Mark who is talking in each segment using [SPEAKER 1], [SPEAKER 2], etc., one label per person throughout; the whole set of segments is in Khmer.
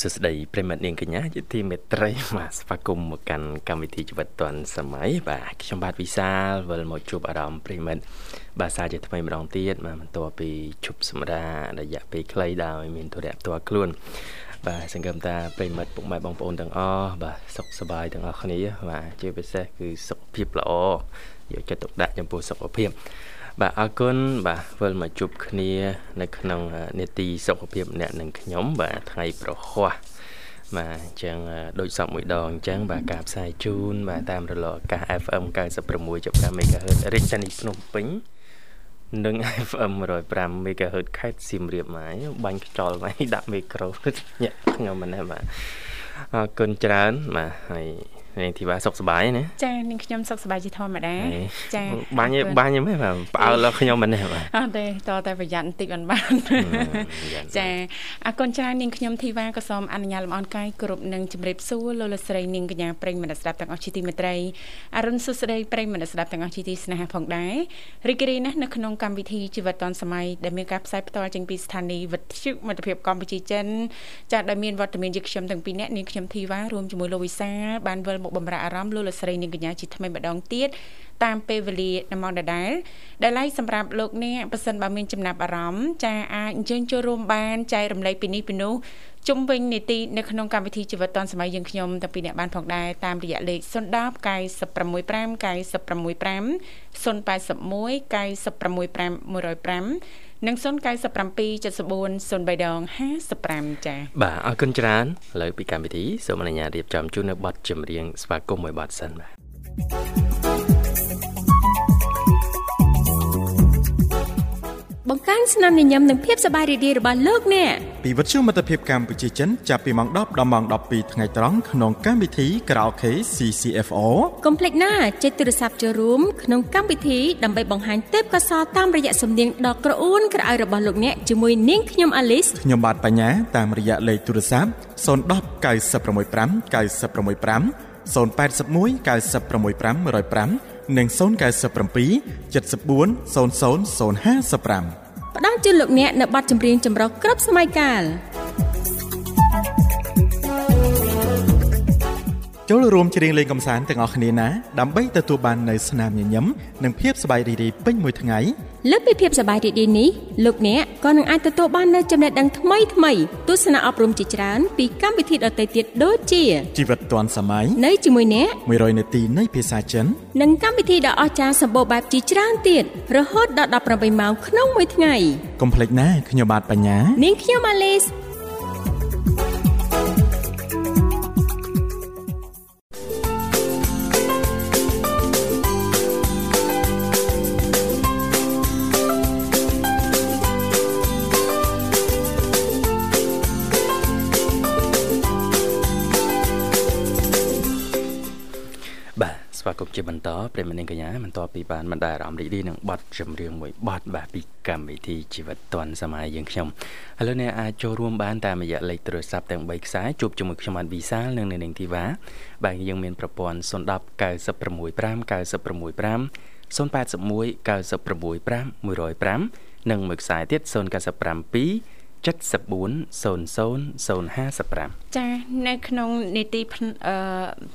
[SPEAKER 1] សួស្តីប្រិមត្តនាងកញ្ញាជាទីមេត្រីបាទស្វាគមន៍មកកាន់កម្មវិធីជីវិតឌွန်សម័យបាទខ្ញុំបាទវិសាលវិលមកជួបអារម្មណ៍ប្រិមត្តបាទសារជាថ្មីម្ដងទៀតបាទបន្ទាប់ពីជប់សម្រារយៈពេលខ្លីដោយមានទុរៈផ្ទាល់ខ្លួនបាទសង្ឃឹមថាប្រិមត្តពុកម៉ែបងប្អូនទាំងអស់បាទសុខសប្បាយទាំងអស់គ្នាបាទជាពិសេសគឺសុខភាពល្អយកចិត្តទុកដាក់ចំពោះសុខភាព បាទអរគុណបាទវិលមកជួបគ្នា នៅក្នុងនេតិសុខភាពអ្នកនិងខ្ញុំបាទថ្ងៃប្រហ័សបាទអញ្ចឹងដូចសពមួយដងអញ្ចឹងបាទការផ្សាយជូនបាទតាមរលកអាកាស FM 96.5 MHz រាជធានីភ្នំពេញនិង FM 105 MHz ខេត្តសៀមរាបមកបាញ់ខ្យល់មកដាក់មីក្រូញាក់ខ្ញុំមិនដែរបាទអរគុណច្រើនបាទហើយ នាងធីវ៉ាសុខសប្បាយណា
[SPEAKER 2] ចានាងខ្ញុំសុខសប្បាយជាធម្មតា
[SPEAKER 1] ចាបាញ់បាញ់ហ្មងបាទផ្អើលខ្ញុំមិនទេបាទ
[SPEAKER 2] អត់ទេតតែប្រយ័ត្នបន្តិចបានបានចាអរគុណច្រើននាងខ្ញុំធីវ៉ាក៏សូមអនុញ្ញាតលំអរកាយគ្រប់នឹងជម្រាបសួរលោកលស្រីនាងកញ្ញាប្រិយមិត្តស្ដាប់ទាំងអស់ជាទីមេត្រីអរុនសុស្ដីប្រិយមិត្តស្ដាប់ទាំងអស់ជាទីស្នេហាផងដែររីករាយណាស់នៅក្នុងកម្មវិធីជីវិតឌុនសម័យដែលមានការផ្សាយផ្ទាល់ចេញពីស្ថានីយ៍វិទ្យុមិត្តភាពកម្ពុជាចិនចាដែលមានវត្តមានជាខ្ញុំទាំងពីរនាក់នាងខ្ញុំធីវ៉ារួមជាមួយលោកវិសាបានវិលមកបំរើអារម្មណ៍លោកលស្រីនាងកញ្ញាជាថ្មីម្ដងទៀតតាមពេលវេលានៅម៉ោងដដែលដែលឡៃសម្រាប់លោកអ្នកប៉ះសិនបើមានចំណាប់អារម្មណ៍ចាអាចអញ្ជើញចូលរួមបានចែករំលែកពីនេះពីនោះជុំវិញនីតិនៅក្នុងកម្មវិធីជីវិតឌុនសម័យយើងខ្ញុំតាំងពីអ្នកបានផងដែរតាមរយៈលេខ010 965 965 081 965 105 និង097 74 03ដង55ចា៎
[SPEAKER 1] បាទអរគុណច្រើនឥឡូវពីកម្មវិធីសូមអនុញ្ញាតរៀបចំជូននៅប័ណ្ណចម្រៀងស្វាគមន៍មួយប័ណ្ណសិនបាទ
[SPEAKER 2] បង្កើនស្នាមញញឹមនិងភាពសប្បាយរីករាយរបស់លោកអ្នក
[SPEAKER 3] ពីវិទ្យុមិត្តភាពកម្ពុជាចិនចាប់ពីម៉ោង10ដល់ម៉ោង12ថ្ងៃត្រង់ក្នុងកម្មវិធី Karaoke CCFO
[SPEAKER 2] កុំភ្លេចណាចុចទូរស័ព្ទចូលរួមក្នុងកម្មវិធីដើម្បីបង្ហាញទេពកោសល្យតាមរយៈសំនៀងដ៏ក្រអួនក្រអៅរបស់លោកអ្នកជាមួយនាងខ្ញុំអាលីស
[SPEAKER 3] ខ្ញុំបាទបញ្ញាតាមរយៈលេខទូរស័ព្ទ010 965 965 081 965 105និង097 74 00 055
[SPEAKER 2] ផ្ដល់ជូនលោកអ្នកនៅប័ណ្ណចម្រៀងចម្រុះគ្រប់សម័យកាល
[SPEAKER 3] ចូលរួមច្រៀងលេងកម្សាន្តទាំងអស់គ្នាណាដើម្បីទទួលបាននូវស្នាមញញឹមនិងភាពសប្បាយរីករាយពេញមួយថ្ងៃ
[SPEAKER 2] លើសពីភាពសប្បាយរីករាយនេះលោកអ្នកក៏នឹងអាចទទួលបាននូវចំណេះដឹងថ្មីថ្មីទស្សនៈអប់រំជាច្រើនពីកម្មវិធីដទៃទៀតដូចជា
[SPEAKER 3] ជីវិតឌွန်សម័យ
[SPEAKER 2] នៅជាមួយអ្នក
[SPEAKER 3] 100នាទីនៃភាសាចិន
[SPEAKER 2] និងកម្មវិធីដ៏អស្ចារ្យសម្បូរបែបជាច្រើនទៀតរហូតដល់18ម៉ោងក្នុងមួយថ្ងៃ
[SPEAKER 3] កុំភ្លេចណាខ្ញុំបាទបញ្ញា
[SPEAKER 2] នាងខ្ញុំម៉ាឡេស
[SPEAKER 1] បន្តប្រិមនាងកញ្ញាបន្ទាប់ពីបានបានដែរអារម្មណ៍រីករាយនឹងបទចម្រៀងមួយបទបាទពីកម្មវិធីជីវិតឌွန်សម័យយើងខ្ញុំឥឡូវនេះអាចចូលរួមបានតាមរយៈលេខទូរស័ព្ទទាំង3ខ្សែជួបជាមួយខ្ញុំបានវិសាលនិងនាងធីវ៉ាបាទយើងមានប្រព័ន្ធ010 965 965 081 965 105និងមួយខ្សែទៀត097 740055
[SPEAKER 2] ចានៅក្នុងនីតិអឺ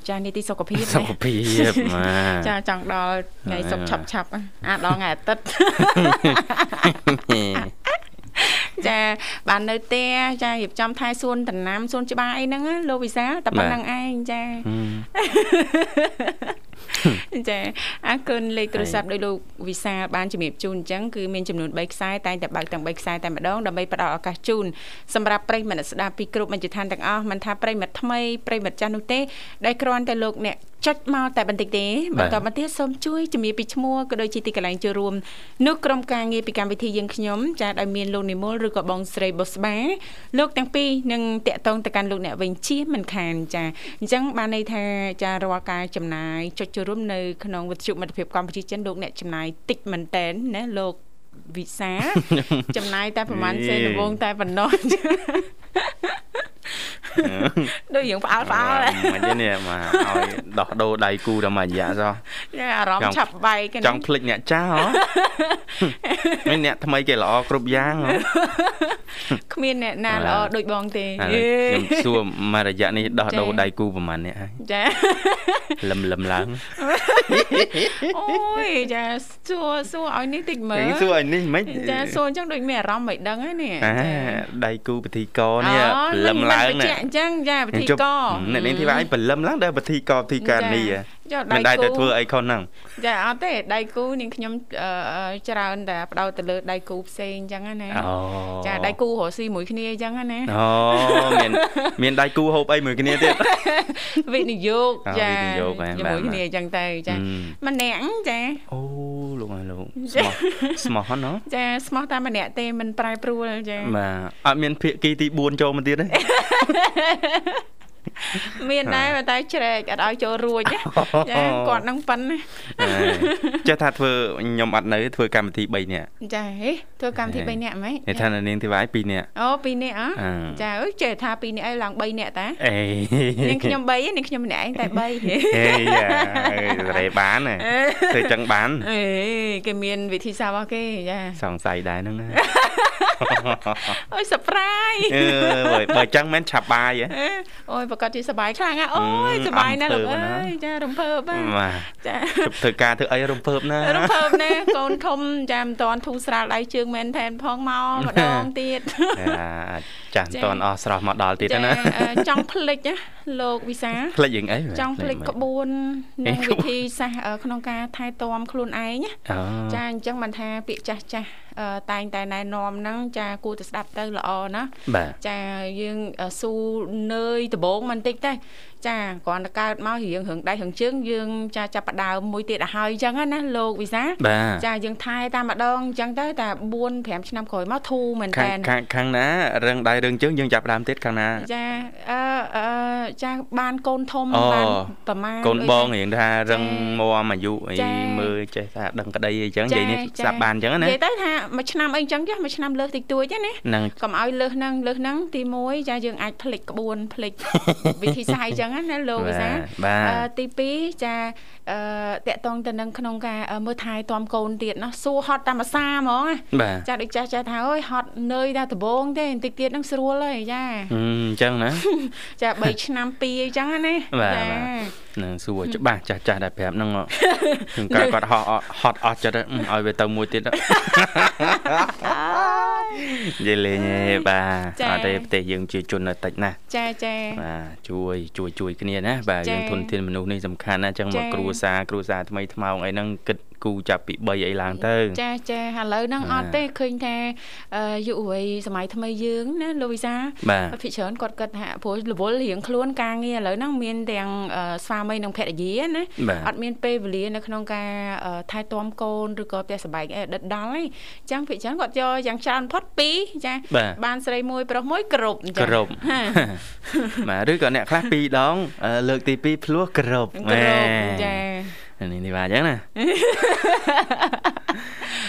[SPEAKER 2] ចានីតិសុខភាព
[SPEAKER 1] សុខភាព
[SPEAKER 2] ចាចង់ដល់ថ្ងៃសុខឆាប់ឆាប់អាដល់ថ្ងៃអាទិត្យចាបាននៅផ្ទះចារៀបចំថែសួនដំណាំសួនច្បារអីហ្នឹងលោកវិសាលតែប៉ុណ្្នឹងឯងចា ចាអរគុណលេខទូរស័ព្ទដោយលោកវិសាលបានជំរាបជូនអញ្ចឹងគឺមានចំនួន3ខ្សែតែងតែបើកទាំង3ខ្សែតែម្ដងដើម្បីផ្ដល់ឱកាសជូនសម្រាប់ប្រិយមិត្តស្ដាប់ពីគ្រប់មជ្ឈដ្ឋានទាំងអស់មិនថាប្រិយមិត្តថ្មីប្រិយមិត្តចាស់នោះទេដែលគ្រាន់តែលោកអ្នកចុចមកតែបន្តិចទេបន្តមកទៀតសូមជួយជំរាបពីឈ្មោះក៏ដូចជាទីកន្លែងចូលរួមនោះក្រុមការងារពីកម្មវិធីយើងខ្ញុំចាដោយមានលោកនិមលឬក៏បងស្រីបុស្បាលោកទាំងពីរនឹងតាក់ទងទៅកាន់លោកអ្នកវិញជាមិនខានចាអញ្ចឹងបានន័យថាចារាល់ការចំណាយចុចចូលរួមនៅក្នុងវិទ្យុមិត្តភាពកម្ពុជាចិនលោកអ្នកចំណាយតិចមែនតែនណាលោកវិសាចំណាយតែប្រហែលសេនដំបងតែប៉ុណ្ណោះ ដូចយើងផ្អើលផ្អើល
[SPEAKER 1] មិនទេនេះមកឲ្យដោះដូរដៃគូតែមួយរយៈសោះ
[SPEAKER 2] អារម្មណ៍ឆាប់បែក
[SPEAKER 1] ចង់ភ្លេចអ្នកចាស់ហ៎មិនអ្នកថ្មីគេល្អគ្រប់យ៉ាងហ៎
[SPEAKER 2] គ្មានអ្នកណាល្អដូចបងទេ
[SPEAKER 1] ខ្ញុំសួរមករយៈនេះដោះដូរដៃគូប្រហែលអ្នកហើយ
[SPEAKER 2] ចា
[SPEAKER 1] លឹមលឹមឡើង
[SPEAKER 2] អូយចាសួរសួរឲ្យនេះតិចមើល
[SPEAKER 1] សួរឲ្យនេះមិន
[SPEAKER 2] ចាសួរអញ្ចឹងដូចមានអារម្មណ៍មិនដឹងហ្នឹងនេះ
[SPEAKER 1] ដៃគូពិធីកនេះលឹមឡើង
[SPEAKER 2] ណាអញ្ចឹងចាពិធីក
[SPEAKER 1] អ្នកនាងធីវ៉ាឯងបលឹមឡើងដល់ពិធីកពិធីការនេះមិនដែរតែធ្វើអីខុសហ្នឹង
[SPEAKER 2] ចាអត់ទេដៃគូនាងខ្ញុំច្រើនតែបដោតទៅលើដៃគូផ្សេងអញ្ចឹងណាចាដៃគូរស់ស៊ីមួយគ្នាអញ្ចឹងណា
[SPEAKER 1] អូមានមានដៃគូហូបអីមួយគ្នាទៀត
[SPEAKER 2] វិនិយោគចាជាមួយគ្នាអញ្ចឹងទៅចាម្នាក់ចា
[SPEAKER 1] អូ លោកអើលោកស្មោះស្មោះហ្នឹង
[SPEAKER 2] ចាស្មោះតែម្នាក់ទេមិនប្រែប្រួលចា
[SPEAKER 1] បាទអត់មានភាគីទី4ចូលមកទៀតទេ
[SPEAKER 2] មានដែរតែជ្រែកអត់ឲ្យចូលរួចចាគាត់នឹងប៉ិន
[SPEAKER 1] ចេះថាធ្វើខ្ញុំអត់នៅធ្វើកម្មវិធី3នាក់
[SPEAKER 2] ចាហេធ្វើកម្មវិធី3នាក់ហ្មង
[SPEAKER 1] ឯថានាងធីវ៉ៃ2នាក់
[SPEAKER 2] អូ2នាក់អចាអើយចេះថា2នាក់ឲ្យឡើង3នាក់តា
[SPEAKER 1] អេ
[SPEAKER 2] នាងខ្ញុំ3នាងខ្ញុំម្នាក់ឯងតែ3ហេ
[SPEAKER 1] រេបានធ្វើចឹងបាន
[SPEAKER 2] អេគេមានវិធីសាស្ត្ររបស់គេចា
[SPEAKER 1] សង្ស័យដែរហ្នឹងណា
[SPEAKER 2] អូយ surprise
[SPEAKER 1] អឺបើចឹងមិនឆាប់បាយ
[SPEAKER 2] អូយប្រកាសគាត់និយាយសបាយខ្លាំងណាអូយសបាយណាស់លោកអើយចារំភើប
[SPEAKER 1] ចាធ្វើការធ្វើអីរំភើបណា
[SPEAKER 2] រំភើបណាកូនធំចាមិនតាន់ធូរស្រាលដៃជើងមែនថែនផងមកម្ដងទៀត
[SPEAKER 1] ចាមិនតាន់អស់ស្រស់មកដល់ទៀតណា
[SPEAKER 2] ចង់ផ្លិចណាលោកវិសា
[SPEAKER 1] ផ្លិចយ៉ាងអី
[SPEAKER 2] ចង់ផ្លិចក្បួននិងវិធីសាស្ត្រក្នុងការថែទាំខ្លួនឯងចាអញ្ចឹងមិនថាពាក្យចាស់ចាស់តែងតែណែនាំហ្នឹងចាគួរតែស្ដាប់ទៅល្អណាចាយើងស៊ូនើយដបងបន្តិចទេ ចាគ្រាន់តែកើតមករៀងរឿងដៃរឿងជើងយើងចាចាប់ផ្ដើមមួយទៀតឲ្យហើយអញ្ចឹងណាលោកវិសាចាយើងថែតាមម្ដងអញ្ចឹងទៅតែ4 5ឆ្នាំក្រោយមកធូរមែនតើ
[SPEAKER 1] ខាងណារឹងដៃរឹងជើងយើងចាប់ផ្ដើមទៀតខាងណា
[SPEAKER 2] ចាអឺអឺចាបានកូនធំបានប្រមាណ
[SPEAKER 1] កូនបងរៀងថារឹងមមអាយុអីមើលចេះថាដឹងក្តីអីចឹងនិយាយនេះស្ដាប់បានអញ្ចឹងណានិ
[SPEAKER 2] យាយទៅថាមួយឆ្នាំអីអញ្ចឹងចាមួយឆ្នាំលើសតិចតួចណាកុំឲ្យលើសហ្នឹងលើសហ្នឹងទី1ចាយើងអាចផ្លិចក្បួនផ្លិចវិធីសាស្ត្រអញ្ចឹងណាលោកវិសាទី2ចាអឺតកតងទៅនឹងក្នុងការមើលថែទាំកូនទៀតណាសួរហត់តាមភាសាហ្មងចាដូចចាស់ចាស់ថាអើយហត់នើយតែដបងទេបន្តិចទៀតនឹងស្រួលហើយចា
[SPEAKER 1] អញ្ចឹងណា
[SPEAKER 2] ចា3ឆ្នាំ2អញ្ចឹងណា
[SPEAKER 1] ចានឹងសួរច្បាស់ចាស់ចាស់ដែលប្រាប់ហ្នឹងខ្ញុំកើតគាត់ហត់ហត់អស់ចិត្តឲ្យវាទៅមួយទៀតនិយាយលេងទេបាទអត់ទេប្រទេសយើងជាជននៅតិចណាស់
[SPEAKER 2] ចាចា
[SPEAKER 1] បាទជួយជួយជួយគ្នាណាបាទយើងធនធានមនុស្សនេះសំខាន់ណាអញ្ចឹងមកគ្រួសារគ្រួសារថ្មីថ្មោងអីហ្នឹងគិត គូចាប់ពី3អីឡើងទៅ
[SPEAKER 2] ចាចាឥឡូវហ្នឹងអត់ទេឃើញថាយុវវ័យសម័យថ្មីយើងណាលោកវិសាភិកច្រើនគាត់គិតថាព្រោះរវល់រៀងខ្លួនការងារឥឡូវហ្នឹងមានទាំងស្វាមីនិងភរិយាណាអត់មានពេលវេលានៅក្នុងការថែទាំកូនឬក៏ផ្ទះសម្បែងអីដិតដល់ទេអញ្ចឹងភិកច្រើនគាត់យកយ៉ាងច្រើនផុត2ចាបានស្រីមួយប្រុសមួយគ្រប់
[SPEAKER 1] អញ្ចឹងគ្រប់បាទឬក៏អ្នកខ្លះ2ដងលើកទី2ភ្លោះគ្រប់
[SPEAKER 2] គ្រប់ចា
[SPEAKER 1] នេះនេះបាទអញ្ចឹងណា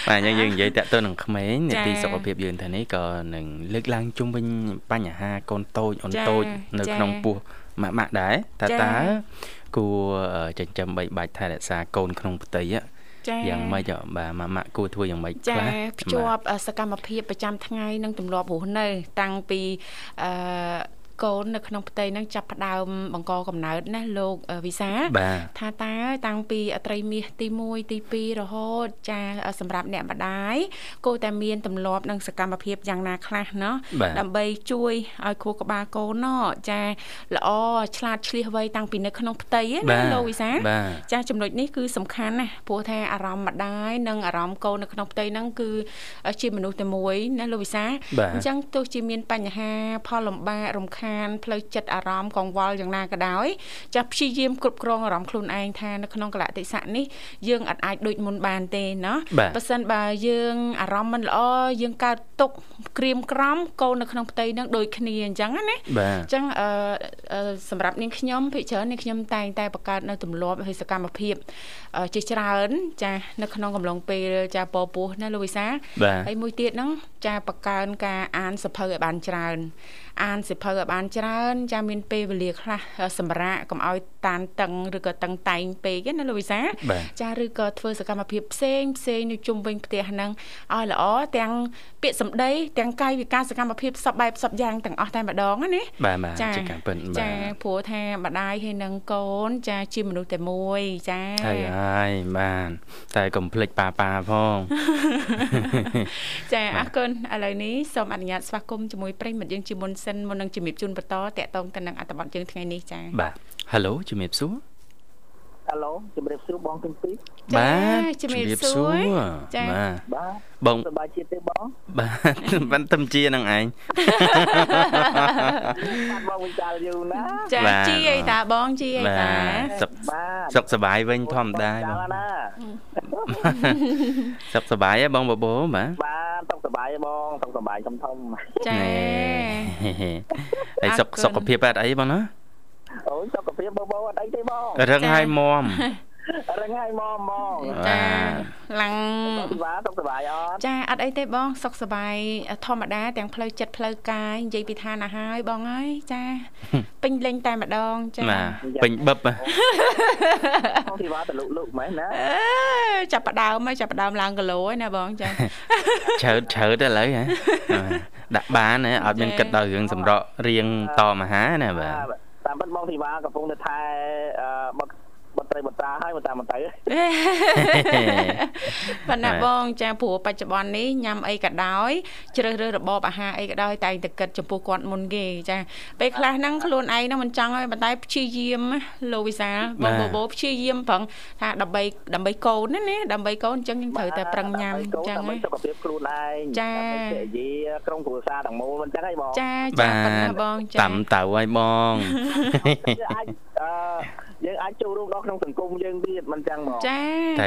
[SPEAKER 1] បាទអញ្ចឹងយើងនិយាយតាក់ទងនឹងក្មេងនីតិសុខភាពយើងថានេះក៏នឹងលើកឡើងជុំវិញបញ្ហាកូនតូចអូនតូចនៅក្នុងពោះម៉ាក់ម៉ាក់ដែរតើតើគួរចិញ្ចឹមបីបាច់ថែរក្សាកូនក្នុងផ្ទៃយ៉ាងម៉េចបាទម៉ាម៉ាក់គួរធ្វើយ៉ាងម៉េច
[SPEAKER 2] ខ្លះចាភ្ជាប់សកម្មភាពប្រចាំថ្ងៃនិងទម្លាប់រស់នៅ តាំងពីអឺ កូននៅក្នុងផ្ទៃហ្នឹងចាប់ផ្ដើមបង្កកំណើតណាលោកវិសាថាតើតាំងពីអត្រីមាសទី1ទី2រហូតចាសម្រាប់អ្នកម្ដាយគួរតែមានទម្លាប់និងសកម្មភាពយ៉ាងណាខ្លះเนาะដើម្បីជួយឲ្យខួរក្បាលកូនណចាល្អឆ្លាតឆ្លៀសវៃតាំងពីនៅក្នុងផ្ទៃណាលោកវិសាចាចំណុចនេះគឺសំខាន់ណាព្រោះថាអារម្មណ៍ម្ដាយនិងអារម្មណ៍កូននៅក្នុងផ្ទៃហ្នឹងគឺជាមនុស្សតែមួយណាលោកវិសាអញ្ចឹងទោះជាមានបញ្ហាផលលំបាករំខា ដ្ ានឋានផ្លូវចិត្តអារម្មណ៍កង្វល់យ៉ាងណាក៏ដោយចាព្យាយាមគ្រប់គ្រងអារម្មណ៍ខ្លួនឯងថានៅក្នុងកលៈទេសៈនេះយើងអាចអាចដូចមុនបានទេណាបើសិនបើយើងអារម្មណ៍មិនល្អយើងកើតទុកក្រៀមក្រំកូននៅក្នុងផ្ទៃនឹងដូចគ្នាអញ្ចឹងណាអញ្ចឹងអឺសម្រាប់នាងខ្ញុំភិកច្រើននាងខ្ញុំតែងតែបង្កើតនៅទម្លាប់ហើយសកម្មភាព ជាច្រើន ចានៅក្នុងកំឡុងពេលចាពពោះណាលោកវិសាហើយមួយទៀតហ្នឹងចាបង្កើនការអានសភៅឲ្យបានច្រើនអានសិភៅឲ្យបានច្រើនចាមានពេលវេលាខ្លះសម្រាប់កុំឲ្យតានតឹងឬក៏តឹងតែងពេកណាលោកវិសាចាឬក៏ធ្វើសកម្មភាពផ្សេងផ្សេងនៅជុំវិញផ្ទះហ្នឹងឲ្យល្អទាំងពាក្យសម្ដីទាំងកាយវិការសកម្មភាពសពបែបសពយ៉ាងទាំងអស់តែម្ដងណា
[SPEAKER 1] បាទបាទចាការពិន
[SPEAKER 2] បាទចាព្រោះថាម្ដាយហើយនឹងកូន ចាជាមនុស្សតែមួយចា
[SPEAKER 1] ហើយហើយបាទតែកុំភ្លេចប៉ាប៉ាផង
[SPEAKER 2] ចាអរគុណឥឡូវនេះសូមអនុញ្ញាតស្វាគមន៍ជាមួយប្រិយមិត្តយើងជាមុនសិនមុននឹងជំរាបជូនបន្តតកតងទៅនឹងអត្ថបទយើងថ្ងៃនេះចា៎
[SPEAKER 1] បាទ Halo ជំរាបសួរ
[SPEAKER 4] Halo ជំរាបសួរបងទាំងពីរ
[SPEAKER 1] បាទជំរាបសួរ
[SPEAKER 2] ចា
[SPEAKER 4] បាទបងសប្បាយជាតិទេបង
[SPEAKER 1] បាទមិនទំជានឹងឯង
[SPEAKER 4] បងវិចាលយូរណា
[SPEAKER 2] ចាជីអីតាបងជីអីតា
[SPEAKER 1] សុខបាទសុខសប្បាយវិញធម្មតាបងសុខសប្បាយហ៎បងបបោបាទ
[SPEAKER 4] បាទសុខសប្បាយបងសុខសប្បាយធំធំ
[SPEAKER 2] ចា
[SPEAKER 1] ហើយសុខសុខភាពអត់អីបងណា
[SPEAKER 4] អូយ សុខភាពបបោអត់អីទេបង
[SPEAKER 1] រឹងហើយមម
[SPEAKER 4] រឹងហើយមកមក
[SPEAKER 2] ចាឡើង
[SPEAKER 4] សុខសប្បាយសុខសប្បាយអត់
[SPEAKER 2] ចាអត់អីទេបង សុខសប្បាយធម្មតាទាំងផ្លូវចិត្តផ្លូវកាយនិយាយពីឋានៈហើយបងអើយចាពេញលេងតែម្ដងចា
[SPEAKER 1] ពេញបឹប
[SPEAKER 4] បងធីវ៉ាតលុកលុកមែនណា
[SPEAKER 2] ចាប់ផ្ដើមហើយចាប់ផ្ដើមឡើងគីឡូហើយណាបងចា
[SPEAKER 1] ឆើតឆើតឥឡូវហ៎ដាក់បានហ៎អត់មានគិតដល់រឿងសម្រក់រៀងតមហាណាបាទ
[SPEAKER 4] តាមពិតបងធីវ៉ាកំពុងតែថែបត់ប ត្រីបត្រាហើយមកតាមទៅ
[SPEAKER 2] ប៉ុន្តែបងចាព្រោះបច្ចុប្បន្ននេះញ៉ាំអីក៏ដោយជ្រើសរើសរបបអាហារអីក៏ដោយតែងតែគិតចំពោះគាត់មុនគេចាពេលខ្លះហ្នឹងខ្លួនឯងហ្នឹងមិនចង់ឲ្យបន្តែព្យាយាមលោកវិសាលបងបបោព្យាយាមប្រឹងថាដើម្បីដើម្បីកូនណាណាដើម្បីកូនអញ្ចឹងយើងត្រូវតែប្រឹងញ៉ាំអញ្ចឹង
[SPEAKER 4] សុខភាពខ្លួនឯង
[SPEAKER 2] ចា
[SPEAKER 4] និយាយក្រុមគ្រួសារទាំងមូលមិនអញ្ចឹងហីបង
[SPEAKER 2] ចាចាប៉ុណ្ណាបង
[SPEAKER 1] ចាតាមតៅហើយបង
[SPEAKER 4] អាចអឺយើងអាចចូលរួមដល់ក្នុងសង្គមយើងទៀតមិនចឹងហ្មង
[SPEAKER 2] ចា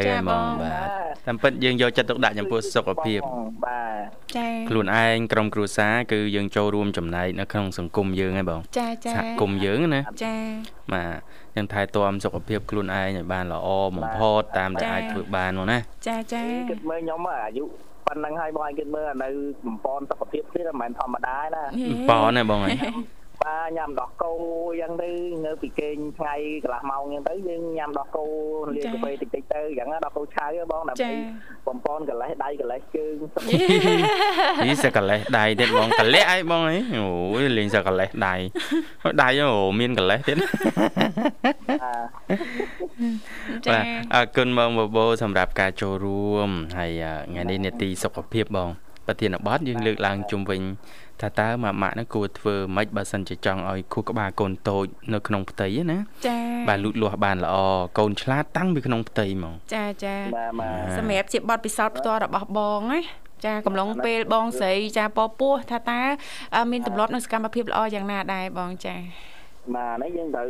[SPEAKER 2] ចាបង
[SPEAKER 1] បាទតាមពិតយើងយកចិត្តទុកដាក់ចំពោះសុខភាព
[SPEAKER 4] បាទ
[SPEAKER 2] ចា
[SPEAKER 1] ខ្លួនឯងក្រុមគ្រួសារគឺយើងចូលរួមចំណែកនៅក្នុងសង្គមយើងហ្នឹងបង
[SPEAKER 2] ចាចា
[SPEAKER 1] សហគមន៍យើងណា
[SPEAKER 2] ចា
[SPEAKER 1] បាទយើងថែទាំសុខភាពខ្លួនឯងឲ្យបានល្អបំផុតតាមដែលអាចធ្វើបានមកណា
[SPEAKER 2] ចាចា
[SPEAKER 4] គិតមើលខ្ញុំអាយុប៉ុណ្ណឹងហើយបងឯងគិតមើលនៅបំពន់សុខភាពទៀតមិនមែនធម្មតាណា
[SPEAKER 1] បំពន់ណាបងអើយ
[SPEAKER 4] បាទញ៉ាំដោះគោយ៉ាងទៅនៅពីគេងថ្ងៃកន្លះម៉ោងយ៉ាងទៅយើងញ៉ាំដោះគោលាកាហ្វេតិចតិចទៅយ៉ាងណាដោះគោឆៅបងដើម្បីបំពន់កលេសដៃកលេសជើង
[SPEAKER 1] នេះសកលេសដៃទៀតបងកលេសអីបងអីអូយលេងសកលេសដៃដៃអូមានកលេសទៀតបាទអរគុណបងបបោសម្រាប់ការចូលរួមហើយថ្ងៃនេះនេតិសុខភាពបងប្រធានបទយើងលើកឡើងជុំវិញ ថាតើម៉ាក់ម៉ាក់ហ្នឹងគួរធ្វើម៉េចបើសិនជាចង់ឲ្យខួរក្បាលកូនតូចនៅក្នុងផ្ទៃណា
[SPEAKER 2] ចា
[SPEAKER 1] បាទលូតលាស់បានល្អកូនឆ្លាតតាំងពីក្នុងផ្ទៃហ្មង
[SPEAKER 2] ចាចាសម្រាប់ជាបទពិសោធន៍ផ្ទាល់របស់បងណាចាកំឡុងពេលបងស្រីចាពពោះថាតើមានទម្លាប់នៅសកម្មភាពល្អយ៉ាងណាដែរបងចា
[SPEAKER 4] បាទនេះយើងត្រូវ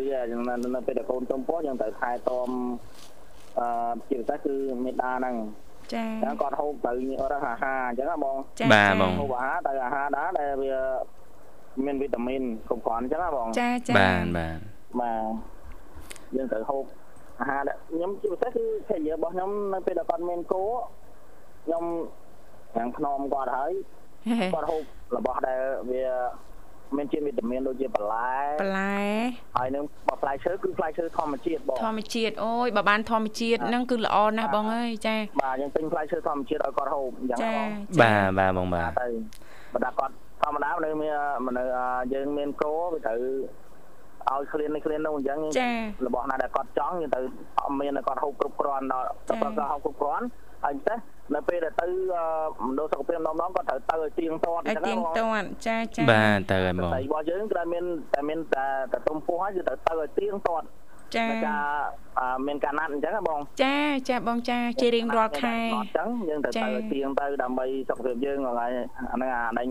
[SPEAKER 4] នៅពេលដែលកូនទំពោះយើងត្រូវថែទាំអឺជាពិសេសគឺមេដាហ្នឹង
[SPEAKER 2] ចា
[SPEAKER 4] អញ្ចឹងគាត់ហូបទៅរកអាហារអញ្ចឹងណាបង
[SPEAKER 1] បាទបង
[SPEAKER 4] ហូបអាហារទៅអាហារដែរដែលវាមានវីតាមីនគ្រប់គ្រាន់អញ្ចឹងណាបង
[SPEAKER 2] ចាចា
[SPEAKER 1] បាទបាទ
[SPEAKER 4] បាទយើងត្រូវហូបអាហារដែលខ្ញុំជាពិសេសគឺភរិយារបស់ខ្ញុំនៅពេលដែលគាត់មានគោខ្ញុំខាងភ្នំគាត់ហើយគាត់ហូបរបស់ដែលវា មានជាតិវីតាមីនដូចជាបន្លែ
[SPEAKER 2] បន្លែ
[SPEAKER 4] ហើយនឹងបើផ្លែឈើគឺផ្លែឈើធម្មជាតិបង
[SPEAKER 2] ធម្មជាតិអូយបើបានធម្មជាតិហ្នឹងគឺល្អណាស់បងអើយចា
[SPEAKER 4] បាទយើងទិញផ្លែឈើធម្មជាតិឲ្យគាត់ហូបអញ្ចឹងបង
[SPEAKER 1] បាទបាទបងបាទ
[SPEAKER 4] ទៅបើថាគាត់ធម្មតានៅមាននៅយើងមានគោវាត្រូវឲ្យឃ្លាននេះឃ្លាននោះអញ្ចឹងរបស់ណាដែលគាត់ចង់យើងទៅអត់មានគាត់ហូបគ្រប់គ្រាន់ដល់គាត់ហូបគ្រប់គ្រាន់ ហើយតែនៅពេលដែលទៅមណ្ឌលសុខភាពម្ដងៗគាត់ត្រូវទៅឲ្យទៀងទាត់
[SPEAKER 2] អញ្ចឹងទៀងទាត់ចាចា
[SPEAKER 1] បាទទៅហើយបង
[SPEAKER 4] របស់យើងគឺតែមានតែមានតែតែទុំពោះហើយគឺត្រូវទៅឲ្យទៀងទាត់
[SPEAKER 2] ចា
[SPEAKER 4] ការមានការណាត់អញ្ចឹងបង
[SPEAKER 2] ចាចាបងចាជារៀងរាល់ខែ
[SPEAKER 4] អញ្ចឹងយើងត្រូវទៅទៀងទៅដើម្បីសុខភាពយើងហ្នឹងអាហ្នឹងអាដេញ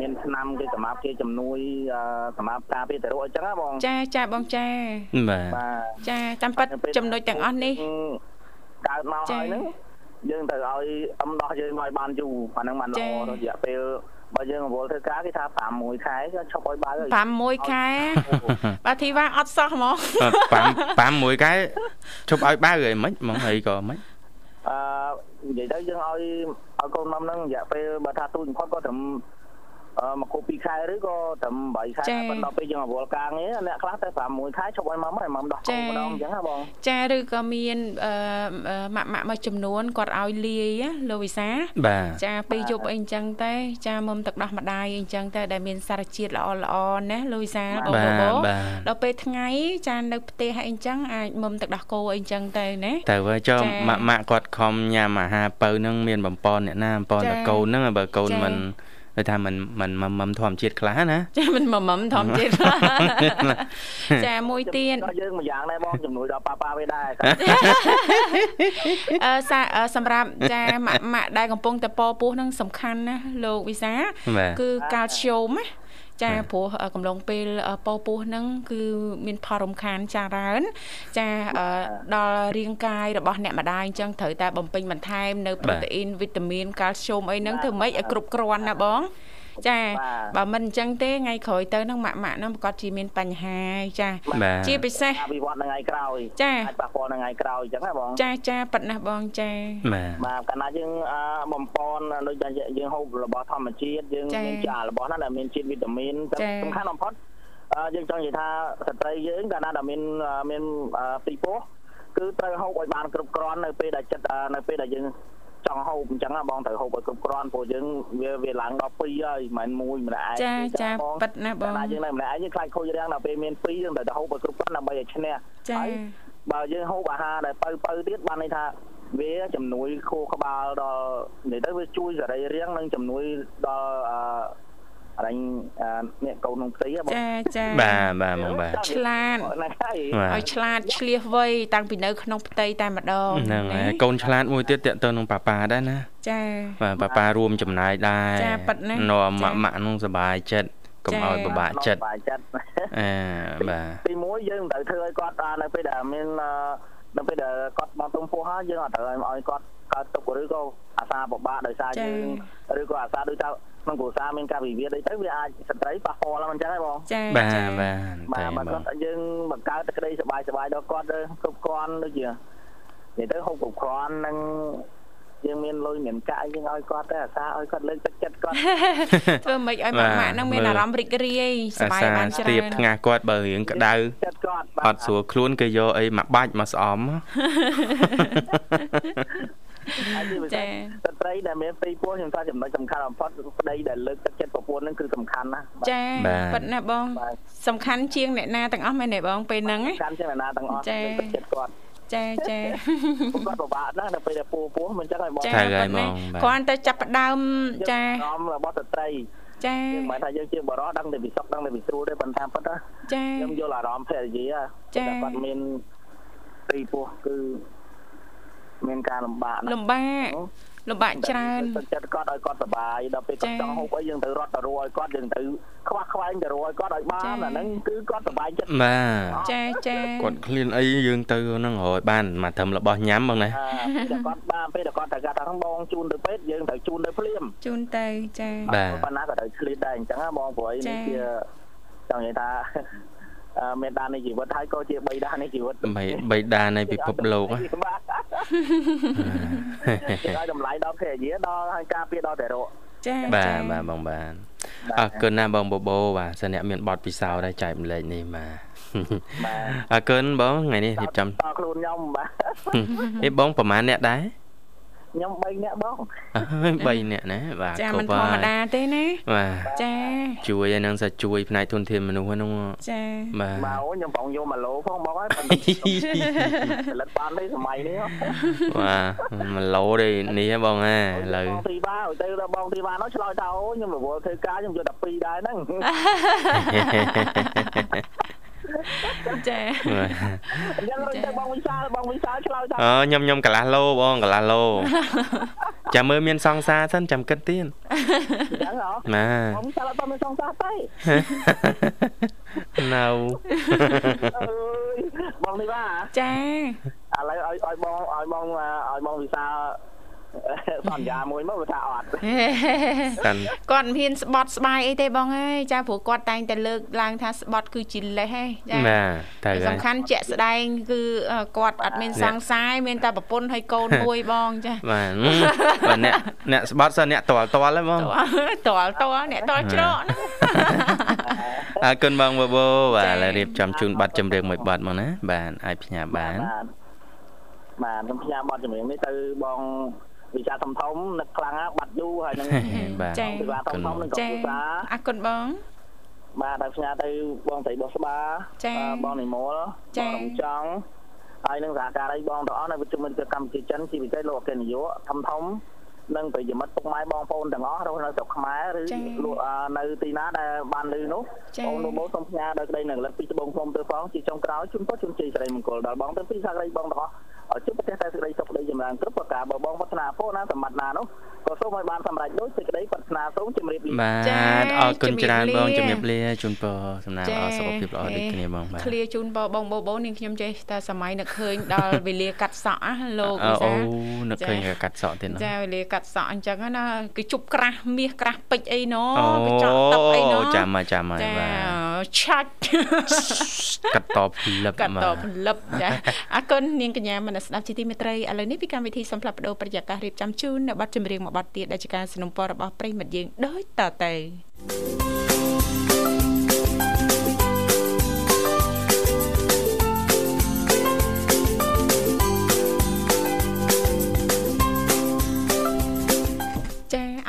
[SPEAKER 4] មានឆ្នាំគេសម្រាប់គេជំនួយសម្រាប់ការពារទៅរកអញ្ចឹងបង
[SPEAKER 2] ចាចាបងចាបាទចាតាមពិតចំណុចទាំងអស់នេះ
[SPEAKER 4] កើតមកហើយហ្នឹង យើងត្រូវឲ្យអំដោះយើងឲ្យបានយូរអាហ្នឹងបានល្អរយៈពេលបើយើងរវល់ធ្វើការគេថា5 1ខែក៏ឈប់ឲ្យបើ
[SPEAKER 2] 5 1ខែបើធីវ៉ាអត់សោះហ្មង
[SPEAKER 1] 5 5 1ខែឈប់ឲ្យបើអីមិនហ្មងអីក៏មិន
[SPEAKER 4] អឺនិយាយទៅយើងឲ្យឲ្យកូនមុំហ្នឹងរយៈពេលបើថាទូចបំផុតក៏ត្រឹម មកគូ2ខែឬក៏ត្រឹម8ខែបន្ទាប់ពេលយើងអវល់ការងារអ្នកខ្លះតែ6ខែឈប់ឲ្យមកហើយមកដោះកូនម្ដងអញ្ចឹងហ៎បង
[SPEAKER 2] ចាឬក៏មានម៉ាក់ម៉ាក់មួយចំនួនគាត់ឲ្យលាយលោកវិសាចាពេលយប់អីអញ្ចឹងតែចាមុំទឹកដោះម្ដាយអីអញ្ចឹងតែដែលមានសារជាតិល្អល្អណាលោកវិសាបងបងដល់ពេលថ្ងៃចានៅផ្ទះអីអញ្ចឹងអាចមុំទឹកដោះគោអីអញ្ចឹងទៅណា
[SPEAKER 1] តែបើចុះម៉ាក់ម៉ាក់គាត់ខំញ៉ាំអាហារពៅហ្នឹងមានបំពន់អ្នកណាបំពន់តកូនហ្នឹងបើកូនមិន គេថាมันมันមមធម្មជាតិខ្លះណា
[SPEAKER 2] ចាมันមមធម្មជាតិចាមួយទៀត
[SPEAKER 4] យើងមួយយ៉ាងដែរបងជំនួយដល់ប៉ាប៉ាវាដែរ
[SPEAKER 2] អឺសម្រាប់ចាម៉ាក់ម៉ាក់ដែលកំពុងតែពពោះនឹងសំខាន់ណាលោកវិសាគឺកាល់ស្យូមណា ចាព្រោះកំឡុងពេលពោពោះហ្នឹងគឺមានផលរំខានចាច្រើនចាដល់រាងកាយរបស់អ្នកម្ដាយអញ្ចឹងត្រូវតែបំពេញបន្ថែមនៅប្រូតេអ៊ីនវីតាមីនកាល់ស្យូមអីហ្នឹងធ្វើម៉េចឲ្យគ្រប់គ្រាន់ណាបង ចាបើមិនអញ្ចឹងទេថ្ងៃក្រោយទៅនឹងម៉ាក់ម៉ាក់ហ្នឹងប្រកាសជាមានបញ្ហាចាជាពិសេស
[SPEAKER 4] អភិវឌ្ឍថ្ងៃក្រោយ
[SPEAKER 2] ចា
[SPEAKER 4] អាចប៉ះពាល់ថ្ងៃក្រោយអញ្ចឹងណាបង
[SPEAKER 2] ចាចាប៉ិតណាស់បងចា
[SPEAKER 4] បាទកាលណាយើងបំពន់ដូចយើងហូបរបស់ធម្មជាតិយើងមានចារបស់ហ្នឹងដែលមានជាតិវីតាមីនសំខាន់បំផុតយើងចង់និយាយថាស្ត្រីយើងកាលណាដែលមានមានពីពោះគឺត្រូវហូបឲ្យបានគ្រប់គ្រាន់នៅពេលដែលចិត្តនៅពេលដែលយើង ចង់ហូបអញ្ចឹងបងត្រូវហូបឲ្យគ្រប់គ្រាន់ព្រោះយើងវាវាឡើងដល់2ហើយមិនមែនមួយម្នាក់ឯង
[SPEAKER 2] ចាចាប៉ិតណាបងតែ
[SPEAKER 4] យើងនៅម្នាក់ឯងយើងខ្លាចខូចរាំងដល់ពេលមាន2យើងត្រូវតែហូបឲ្យគ្រប់គ្រាន់ដើម្បីឲ្យឈ្នះ
[SPEAKER 2] ចា
[SPEAKER 4] បើយើងហូបអាហារដែលបើបើទៀតបានន័យថាវាជំនួយខួរក្បាលដល់និយាយទៅវាជួយសរីរាង្គនិងជំនួយដល់អឺអ រញអ្នកកូនក្នុងផ្ទៃបង
[SPEAKER 2] ចាចា
[SPEAKER 1] បាទបាទមកបាទ
[SPEAKER 2] ឆ្លាតឲ្យឆ្លាតឆ្លៀសវៃតាំងពីនៅក្នុងផ្ទៃតែម្ដង
[SPEAKER 1] ហ្នឹងហើយកូនឆ្លាតមួយទៀតតើទៅនឹងប៉ាប៉ាដែរណា
[SPEAKER 2] ចា
[SPEAKER 1] បាទប៉ាប៉ារួមចំណាយដែរ
[SPEAKER 2] ចាប៉ិតណា
[SPEAKER 1] នាំម៉ាក់ម៉ាក់នោះសុបាយចិត្តកុំឲ្យពិបាកចិត្ត
[SPEAKER 4] ពិបាកចិត្ត
[SPEAKER 1] អឺបាទ
[SPEAKER 4] ទីមួយយើងមិនត្រូវធ្វើឲ្យគាត់នៅពេលដែលមាន នៅពេលដែលគាត់មកទុំពោះហើយយើងអត់ត្រូវឲ្យគាត់កើតទុកឬក៏អាសាពិបាកដោយសារយើងឬក៏អាសាដូចថាក្នុងគ្រួសារមានការវិវាទអីទៅវាអាចស្ត្រីប៉ះពាល់អញ្ចឹងហ៎បង
[SPEAKER 2] ចា
[SPEAKER 1] បាទបាទ
[SPEAKER 4] បាទបើគាត់យើងបង្កើតតែក្តីសុបាយសុបាយដល់គាត់ទៅគ្រប់គ្រាន់ដូចជានិយាយទៅហូបគ្រប់គ្រាន់នឹង យើងមានលុយមានកាក់យើងឲ្យគាត់ទៅអាសាឲ្យគាត់លើកទឹកចិត្តគាត់
[SPEAKER 2] ធ្វើម៉េចឲ្យម៉ាក់ម៉ាក់នឹងមានអារម្មណ៍រីករាយសប្បាយបានច្រើនស្ទាប
[SPEAKER 1] ថ្ងាសគាត់បើរៀងក្តៅអត់ស្រួលខ្លួនគេយកអីមកបាច់មកស្អំ
[SPEAKER 4] ចាស្ត្រីដែលមានពីពោះខ្ញុំថាចំណុចសំខាន់បំផុតប្តីដែលលើកទឹកចិត្តប្រពន្ធនឹងគឺសំខាន់ណា
[SPEAKER 2] ចាប៉ិតណាបងសំខាន់ជាងអ្នកណាទាំងអស់មែនទេបងពេលហ្នឹង
[SPEAKER 4] សំខាន់ជាងអ្នកណាទាំងអស់លើកទឹកចិត្តគាត់
[SPEAKER 2] ចាចា
[SPEAKER 4] គាត់ពិបាកណាស់នៅពេលដែលពោះពោះមិនចឹងហើយបង
[SPEAKER 1] ចាហើយហ្មង
[SPEAKER 2] គ្រាន់តែចាប់ផ្ដើមចា
[SPEAKER 4] អំរបស់ស្ត្រី
[SPEAKER 2] ចា
[SPEAKER 4] យើងមិនថាយើងជាបរិសដឹងតែពីសុខដឹងតែពីស្រួលទេប៉ុន្តែប៉ុន្តែ
[SPEAKER 2] ចា
[SPEAKER 4] ខ្ញុំយល់អារម្មណ៍ភរិយាចាគាត់មានពីពោះគឺមានការលំបាក
[SPEAKER 2] លំបាក លំបាកច្រើន
[SPEAKER 4] ទឹកចិត្តគាត់ឲ្យគាត់សុបាយដល់ពេលគាត់ចង់ហូបអីយើងទៅរត់ទៅរួឲ្យគាត់យើងទៅខ្វះខ្វែងទៅរួឲ្យគាត់ឲ្យបានអាហ្នឹងគឺគាត់សុបាយចិត្ត
[SPEAKER 1] បាទ
[SPEAKER 2] ចាចា
[SPEAKER 1] គាត់ឃ្លានអីយើងទៅហ្នឹងរយបានមកត្រឹមរបស់ញ៉ាំបងណា
[SPEAKER 4] ពេលគាត់បានពេលគាត់តែគាត់ថាបងជូនទៅពេទ្យយើងត្រូវជូនទៅភ្លាម
[SPEAKER 2] ជូនទៅចា
[SPEAKER 4] ប៉ុណ្ណាក៏ត្រូវឃ្លានដែរអញ្ចឹងបងព្រោះនេះជាចង់និយាយថា មេដានៃជីវិតហើយក៏ជាបៃតានៃជីវិត
[SPEAKER 1] បៃតានៃពិភពលោកគេ
[SPEAKER 4] ឲ្យតម្លៃដល់ភរិយាដល់ហើយការពារដល់តែរក
[SPEAKER 2] ចា
[SPEAKER 1] បាទបាទបងបាទអរគុណណាបងបបោបាទសិនអ្នកមានបទពិសោធន៍ដែរចែកម្លែកនេះបាទអរគុណបងថ្ងៃនេះរៀបចំ
[SPEAKER 4] ខ្លួនខ្ញុំបាទ
[SPEAKER 1] អេបងប្រហែលអ្នកដែរ
[SPEAKER 4] ខ្ញុំ3នាក់បង
[SPEAKER 1] 3នាក់ណាបាទ
[SPEAKER 2] ចាមិនធម្មតាទេណា
[SPEAKER 1] បាទចាជួយឲ្យនឹងសាជួយផ្នែកទុនធានមនុស្សហ្នឹង
[SPEAKER 2] ចា
[SPEAKER 1] បាទ
[SPEAKER 4] បាទអូខ្ញុំបងយក1ឡូផងបងហើយផលិតបានទេសម័យនេះ
[SPEAKER 1] បាទ1ឡូទេនេះបងណាឥឡូវ
[SPEAKER 4] ទីបាទៅដល់បងទីបានោះឆ្លើយថាអូខ្ញុំរវល់ធ្វើការខ្ញុំយក12ដែរហ្នឹង
[SPEAKER 2] ចា
[SPEAKER 4] អញ្ចឹងរត់ទៅបងវិសាលបងវិសាលឆ្លើយថា
[SPEAKER 1] អូខ្ញុំខ្ញុំកន្លះឡូបងកន្លះឡូចាំមើលមានសង្សារសិនចាំគិតទៀត
[SPEAKER 4] អញ្ចឹងហ៎
[SPEAKER 1] បាទ
[SPEAKER 4] បងវិសាលអត់មានសង្សារទេ
[SPEAKER 1] ណៅ
[SPEAKER 4] អើយបងនេះបាទ
[SPEAKER 2] ចា
[SPEAKER 4] ឥឡូវឲ្យឲ្យបងឲ្យបងឲ្យបងវិសាល សន្យាមួយមកថាអត់
[SPEAKER 2] គាត់មិនហ៊ានស្បត់ស្បាយអីទេបងអើយចាព្រោះគាត់តែងតែលើកឡើងថាស្បត់គឺជាលេសហ៎
[SPEAKER 1] ចាបាទ
[SPEAKER 2] តែសំខាន់ជាក់ស្ដែងគឺគាត់អត់មានសង្សារមានតែប្រពន្ធហើយកូនមួយបងចា
[SPEAKER 1] បាទបាទអ្នកអ្នកស្បត់សិនអ្នកតល់តល់ហ្នឹងបង
[SPEAKER 2] តល់តល់អ្នកតល់ច្រកហ្នឹង
[SPEAKER 1] អរគុណបងបបោបាទឥឡូវរៀបចំជូនប័ណ្ណចម្រៀងមួយប័ណ្ណមកណា បាទអាចផ្ញើបាន
[SPEAKER 4] បាទខ្ញុំផ្ញើប័ណ្ណចម្រៀងនេះទៅបង វិសាធំធំនឹកខ្លាំងបាត់យូរហើយនឹង
[SPEAKER 1] បាទ
[SPEAKER 2] ចា
[SPEAKER 4] វិសាធំធំនឹងកំពុសា
[SPEAKER 2] អរគុណបង
[SPEAKER 4] បាទដល់ផ្ញើទៅបងស្រីបោះស្បាបងនិមលបងចង់ហើយនឹងសហការីបងទាំងអស់នៅវិទ្យុមិត្តកម្មវិធីចិនជាពិសេសលោកអគ្គនាយកធំធំនិងប្រិយមិត្តពុកម៉ែបងប្អូនទាំងអស់រស់នៅស្រុកខ្មែរឬនៅទីណាដែលបានឮនោះបងលោកបងសូមផ្ញើដល់ក្តីនឹងលិតពីត្បូងខ្ញុំទៅផងជាចុងក្រោយជូនពរជូនជ័យសិរីមង្គលដល់បងទាំងពីរសាក្រីបងទាំងអស់ ជួបប្រទេសតែសេចក្តីសុខដីចម្រើនគ្រប់ប្រការបើបងប្រាថ្នាពោណាសម្បត្តិណានោះក៏សូមឲ្យបានសម្រេចដូចសេចក្តីប្រាថ្នាសូមជម្រាបលា
[SPEAKER 1] បាទអរគុណច្រើនបងជម្រាបលាជូនពរសំណាងល្អសុខភាពល្អដូចគ្នាបងបាទ
[SPEAKER 2] ឃ្លាជូនពរបងបបោនាងខ្ញុំចេះតែសម័យនឹកឃើញដល់វេលាកាត់សក់ណាលោក
[SPEAKER 1] វិសាអូនឹកឃើញកាត់សក់ទៀត
[SPEAKER 2] ចាវេលាកាត់សក់អញ្ចឹងណាគេជប់ក្រាស់មាសក្រាស់ពេជ្រអីណគេចក់ទឹកអីណ
[SPEAKER 1] ចាំមកចាំមក
[SPEAKER 2] បាទឆាច់
[SPEAKER 1] កាត់តផលិប
[SPEAKER 2] កាត់តផលិបចាអរគុណនាងកញ្ញាមនស្ដាប់ជាទីមេត្រីឥឡូវនេះពីកម្មវិធីសំផ្លាប់បដោប្រយាកររៀបចំជូนនៅប័ណ្ណចម្រៀងមួយប័ណ្ណទៀតដែលជាការสนับสนุนរបស់ប្រិមិត្តយើងដូចតទៅ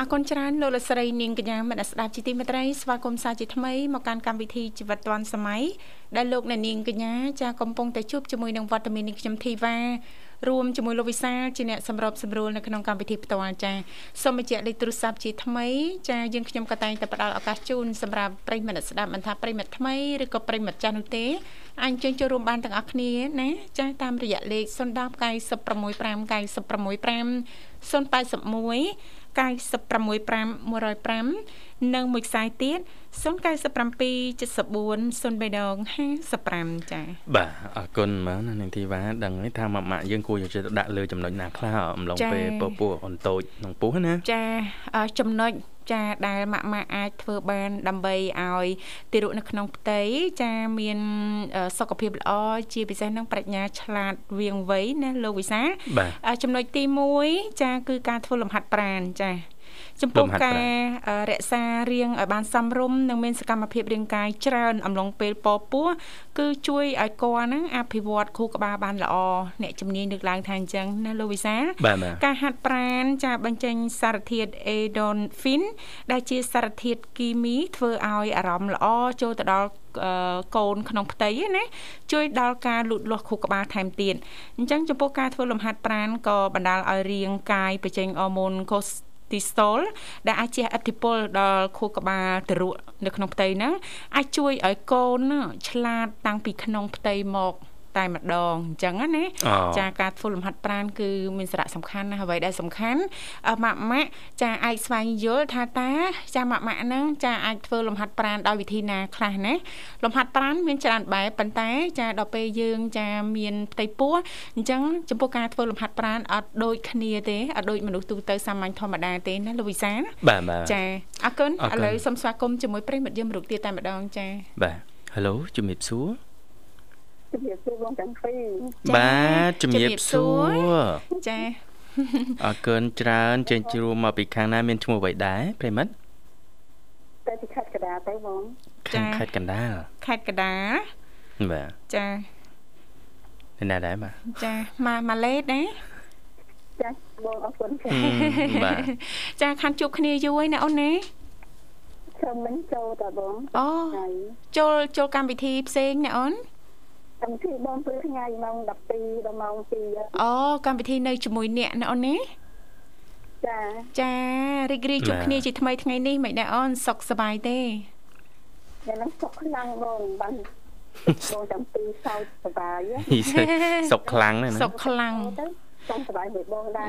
[SPEAKER 2] អរគុណច្រើនលោកលស្រីនាងកញ្ញាមនស្ដាប់ជាទីមេត្រីស្វាគមន៍សាជាថ្មីមកកាន់កម្មវិធីជីវិតឌွန်សម័យដែលលោកអ្នកនាងកញ្ញាចាកំពុងតែជួបជាមួយនឹងវត្តមាននាងខ្ញុំធីវ៉ារួមជាមួយលោកវិសាលជាអ្នកសម្របសម្រួលនៅក្នុងកម្មវិធីផ្ទាល់ចាសូមបញ្ជាក់លេខទូរស័ព្ទជាថ្មីចាយើងខ្ញុំក៏តែងតែផ្ដល់ឱកាសជូនសម្រាប់ប្រិយមិត្តស្ដាប់មិនថាប្រិយមិត្តថ្មីឬក៏ប្រិយមិត្តចាស់នោះទេអញ្ជើញចូលរួមបានទាំងអស់គ្នាណាចាតាមរយៈលេខ010 965 965 081 965 105និងមួយខ្សែទៀត097 74 03ដង55ចា៎
[SPEAKER 1] បាទអរគុណបាទនាងធីវ៉ាដឹងហើយថាម៉ាក់ម៉ាក់យើងគួរយកចិត្តដាក់លើចំណុចណាខ្លះអំឡុងពេលពពោះអនតូចក្នុងពោះណា
[SPEAKER 2] ចាចំណុច ចាដែលម៉ាក់ម៉ាក់អាចធ្វើបានដើម្បីឲ្យទារកនៅក្នុងផ្ទៃចាមានសុខភាពល្អជាពិសេសនឹងប្រាជ្ញាឆ្លាតវៀងវៃណាលោកវិសាចំណុចទី1ចាគឺការធ្វើលំហាត់ប្រាណចា ចំពោះការរក្សារាងឲ្យបានសមរម្យនិងមានសកម្មភាពរាងកាយច្រើនអំឡុងពេលពពោះគឺជួយឲ្យកហ្នឹងអភិវឌ្ឍខួរក្បាលបានល្អអ្នកជំនាញលើកឡើងថាអញ្ចឹងណាលោកវិសាការហាត់ប្រាណចាបញ្ចេញសារធាតុ endorphin ដែលជាសារធាតុគីមីធ្វើឲ្យអារម្មណ៍ល្អចូលទៅដល់កូនក្នុងផ្ទៃណាជួយដល់ការលូតលាស់ខួរក្បាលថែមទៀតអញ្ចឹងចំពោះការធ្វើលំហាត់ប្រាណក៏បណ្ដាលឲ្យរាងកាយបញ្ចេញអរម៉ូនកូស្ទីស្តូលដែលអាចជះឥទ្ធិពលដល់ខួរក្បាលទារកនៅក្នុងផ្ទៃហ្នឹងអាចជួយឲ្យកូនឆ្លាតតាំងពីក្នុងផ្ទៃមក តែម្ដងអញ្ចឹងណាចាការធ្វើលំហាត់ប្រាណគឺមានសារៈសំខាន់ណាស់អ្វីដែលសំខាន់ម៉ាក់ម៉ាក់ចាអាចស្វែងយល់ថាតើចាម៉ាក់ម៉ាក់ហ្នឹងចាអាចធ្វើលំហាត់ប្រាណដោយវិធីណាខ្លះណាលំហាត់ប្រាណមានច្រើនបែបប៉ុន្តែចាដល់ពេលយើងចាមានផ្ទៃពោះអញ្ចឹងចំពោះការធ្វើលំហាត់ប្រាណអត់ដូចគ្នាទេអត់ដូចមនុស្សទូទៅសាមញ្ញធម្មតាទេណាលោកវិសា
[SPEAKER 1] បាទបាទ
[SPEAKER 2] ចាអរគុណឥឡូវសូមស្វាគមន៍ជាមួយប្រិមិត្តយើងរូបទៀតតែម្ដងចា
[SPEAKER 1] បាទ Halo ជំរាបសួរ
[SPEAKER 5] ជំរាបសួរបងទាំងពីរ
[SPEAKER 1] បាទជំរាបសួរ
[SPEAKER 2] ចា
[SPEAKER 1] អរគុណច្រើនចេញជួមកពីខាងណាមានឈ្មោះអ្វីដែរប្រិមិត្ត
[SPEAKER 5] ទៅពីខេត្តកណ្ដាលទៅបង
[SPEAKER 1] ចាខេត្តកណ្ដាល
[SPEAKER 2] ខេត្តកណ្ដាល
[SPEAKER 1] បាទ
[SPEAKER 2] ចា
[SPEAKER 1] ណាដែរបាទ
[SPEAKER 2] ចាមកម៉ាឡេដែរ
[SPEAKER 5] ចាបងអរគុណចា
[SPEAKER 1] បាទ
[SPEAKER 2] ចាខានជួបគ្នាយូរហើយណាអូនណា
[SPEAKER 5] ខ្ញុំមិនចូលតាបង
[SPEAKER 2] អូចូលចូលកម្មវិធីផ្សេងណាអូន
[SPEAKER 5] កម្មវិធីបងព្រឹកថ្ងៃម៉ោង12ដល់ម៉ោង2
[SPEAKER 2] អូកម្មវិធីនៅជាមួយអ្នកណាអូនណា
[SPEAKER 5] ចា
[SPEAKER 2] ចារីករាយជួបគ្នាជាថ្មីថ្ងៃនេះមិនដែរអូនសុខសប្បាយទេ
[SPEAKER 5] យ៉ាងហ្នឹងសុខខ្លាំងបងបានបងចាំពីសោចសបាយ
[SPEAKER 1] សុកខ្លាំងណាស់
[SPEAKER 2] សុកខ្លាំង
[SPEAKER 5] ចាំសុវ័យមួយបងដែរ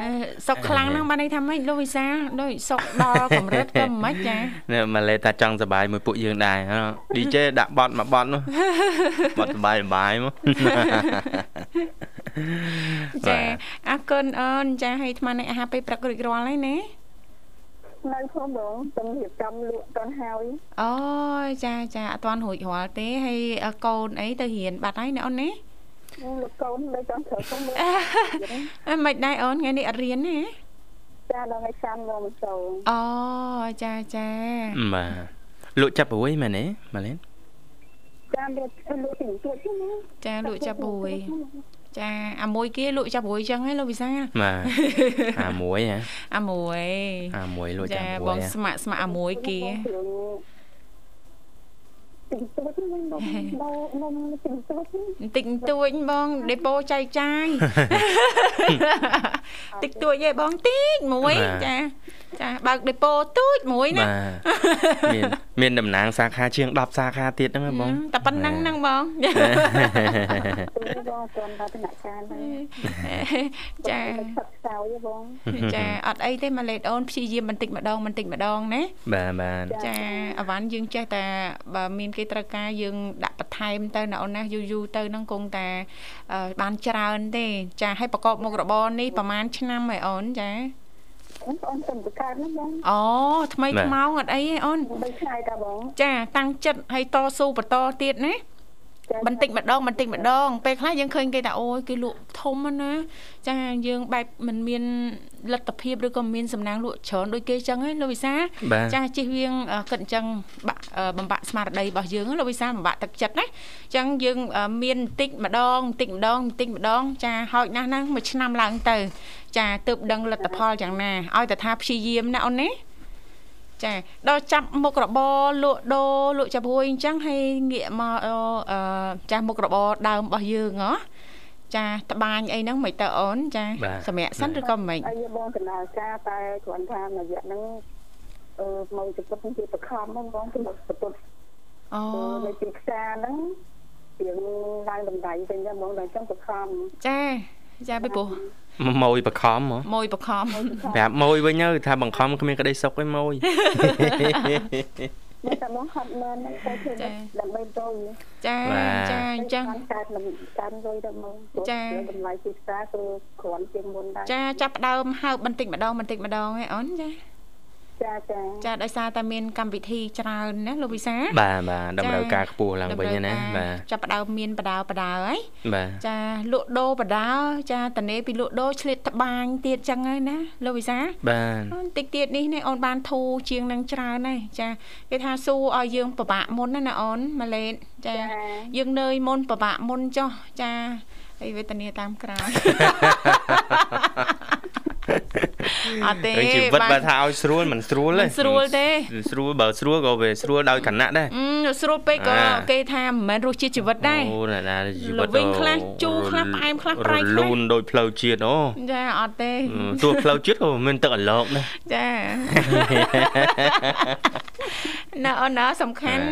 [SPEAKER 2] សុកខ្លាំងហ្នឹងបានន័យថាម៉េចលោកវិសាដូចសុកដល់កម្រិតក៏មិនចា
[SPEAKER 1] នេះម៉ាឡេថាចង់សុវ័យមួយពួកយើងដែរ DJ ដាក់បត់មួយបត់នោះបត់សុវ័យសុវ័យមក
[SPEAKER 2] ចាអរគុណអូនចាឲ្យអាត្មានេះអាហារពេលព្រឹករួចរាល់ហើយណា
[SPEAKER 5] នៅផងបងទំរៀបចំលក់តន់ហើយ
[SPEAKER 2] អូយចាចាអត់ទាន់រួចរាល់ទេហើយកូនអីទៅរៀនបាត់ហើយណាអូនណា
[SPEAKER 5] លោកកូននៅចង់ត្រូវខ្ញុំ
[SPEAKER 2] អឺមិនដែរអូនថ្ងៃនេះអត់រៀនទេ
[SPEAKER 5] ចាដល់ថ្ងៃចាំមកមិនចូល
[SPEAKER 2] អូចាចា
[SPEAKER 1] បាទលក់ចាប់ព្រួយមែនទេម៉ាឡេន
[SPEAKER 5] ចាលក់លក់ទីទួច
[SPEAKER 2] ចាលក់ចាប់ព្រួយចាអាមួយគេលក់ចាប់ព្រួយចឹងហ៎លោកវិសា
[SPEAKER 1] បាទអាមួយហ៎
[SPEAKER 2] អាមួយ
[SPEAKER 1] អាមួយលក់ចាប់ព្រួយចា
[SPEAKER 2] បងស្ម័គ្រស្ម័គ្រអាមួយគេ
[SPEAKER 5] តិចតួចហ្នឹងបងនំតិចតួច
[SPEAKER 2] តិចតួចបងដេប៉ូចែកចាយតិចតួចឯងបងតិចមួយចា ចាបើកដេប៉ូទូចមួយណា
[SPEAKER 1] មានមានតំណាងសាខាជាង10សាខាទៀតហ្នឹងបង
[SPEAKER 2] តែប៉ុណ្ណឹងហ្នឹងបងបង
[SPEAKER 5] ទាន់ដល់ដំណាក់កាល
[SPEAKER 2] ចា
[SPEAKER 5] ខ្សោយបង
[SPEAKER 2] ចាអត់អីទេម៉ាឡេតអូនព្យាយាមបន្តិចម្ដងបន្តិចម្ដងណា
[SPEAKER 1] បាទបាទ
[SPEAKER 2] ចាអវ៉ាន់យើងចេះតែបើមានគេត្រូវការយើងដាក់បន្ថែមទៅណាអូនណាយូរយូរទៅហ្នឹងគង់តែបានច្រើនទេ ចាឲ្យប្រកបមុខរបរនេះប្រហែលឆ្នាំហើយអូនចា
[SPEAKER 5] អូនបងសុំបកើតណាបង
[SPEAKER 2] អូថ្មីថ្មោងអត់អីទេអូន
[SPEAKER 5] 3ថ្ងៃតាបង
[SPEAKER 2] ចា តាំងចិត្តឲ្យតស៊ូបន្តទៀតណា បន្តិចម្ដងបន្តិចម្ដង ពេលខ្លះយើងឃើញគេថាអូយគេលក់ធំណាចាយើងបែបមិនមានលទ្ធភាពឬក៏មានសំណាងលក់ច្រើនដូចគេចឹងហ្នឹងលោកវិសាចាជិះវៀងគិតអញ្ចឹងបាក់បំបាក់ស្មារតីរបស់យើងលោកវិសាបំបាក់ទឹកចិត្តណាអញ្ចឹងយើងមានបន្តិចម្ដងបន្តិចម្ដងបន្តិចម្ដង ចាហោចណាស់ហ្នឹងមួយឆ្នាំឡើងទៅ ចាទើបដឹងលទ្ធផលយ៉ាងណាឲ្យតែថាព្យាយាមណាអូនណា ចាដល់ចាប់មុខរបរលក់ដូរលក់ចាប់រួយអញ្ចឹងហើយងាកមកអឺចាស់មុខរបរដើមរបស់យើងហ៎ចាត្បាញអីហ្នឹងមិនទៅអូនចាសម្រាប់សិនឬក៏មិន
[SPEAKER 5] អីបងដំណើរការតែគ្រាន់ថារយៈហ្នឹងអឺមកជពុតជាបខំហ្នឹងបងទៅបពុតអូនៅទីផ្សារហ្នឹងជាងឡើងតម្លៃវិញបងដល់ចឹងបខំ
[SPEAKER 2] ចាចាពីព្រោះ
[SPEAKER 1] ម៉ួយបខំហ៎
[SPEAKER 2] ម៉ួយបខំ
[SPEAKER 1] ប្រាប់ម៉ួយវិញទៅថាបង្ខំគ្មានក្តីសុខឯម៉ួយ
[SPEAKER 5] តែបងហត់មែនទៅធ្វើដើម្បីទៅ
[SPEAKER 2] ចាចាអញ្ចឹង
[SPEAKER 5] កើតកាន់លុយទៅមកចាតម្លៃទីផ្សារគឺគ្រាន់ជាងមុនដែរ
[SPEAKER 2] ចាចាប់ដើមហើបបន្តិចម្ដងបន្តិចម្ដងឯអូនចា
[SPEAKER 5] ចាចា
[SPEAKER 2] ចាដោយសារតែមានកម្មវិធីច្រើនណាលោកវិសា
[SPEAKER 1] បាទបាទតម្រូវការខ្ពស់ឡើងវិញណាបាទ
[SPEAKER 2] ចាប់ផ្ដើមមានបដាបដាហើយ
[SPEAKER 1] បាទ
[SPEAKER 2] ចាលក់ដូរបដាចាតនេពីលក់ដូរឆ្លៀតត្បាញទៀតចឹងហើយណាលោកវិសា
[SPEAKER 1] បាទ
[SPEAKER 2] បន្តិចទៀតនេះនេះអូនបានធូរជាងនឹងច្រើនហើយចាគេថាស៊ូឲ្យយើងពិបាកមុនណាណាអូនម៉ាឡេតចាយើងនើយមុនពិបាកមុនចុះចាអីវេទនាតាមក្រោយ អត់ទេ
[SPEAKER 1] ជីវិតបើថាឲ្យស្រួលមិនស្រួលទេ
[SPEAKER 2] ស្រួលទេ
[SPEAKER 1] ស្រួលបើស្រួលក៏វាស្រួលដោយគណៈដែរ
[SPEAKER 2] ស្រួលពេកក៏គេថាមិនមែនរសជាតិជីវិតដែរ
[SPEAKER 1] អូណាណាជីវិត
[SPEAKER 2] វិញខ្លះជូរខ្លះផ្អែមខ្លះប្រៃខ្លះ
[SPEAKER 1] លូនដោយផ្លូវជាតិអូ
[SPEAKER 2] ចាអត់ទេ
[SPEAKER 1] ទោះផ្លូវជាតិក៏មានទឹកអាឡោកដែរ
[SPEAKER 2] ចាណ៎អូនណាសំខាន់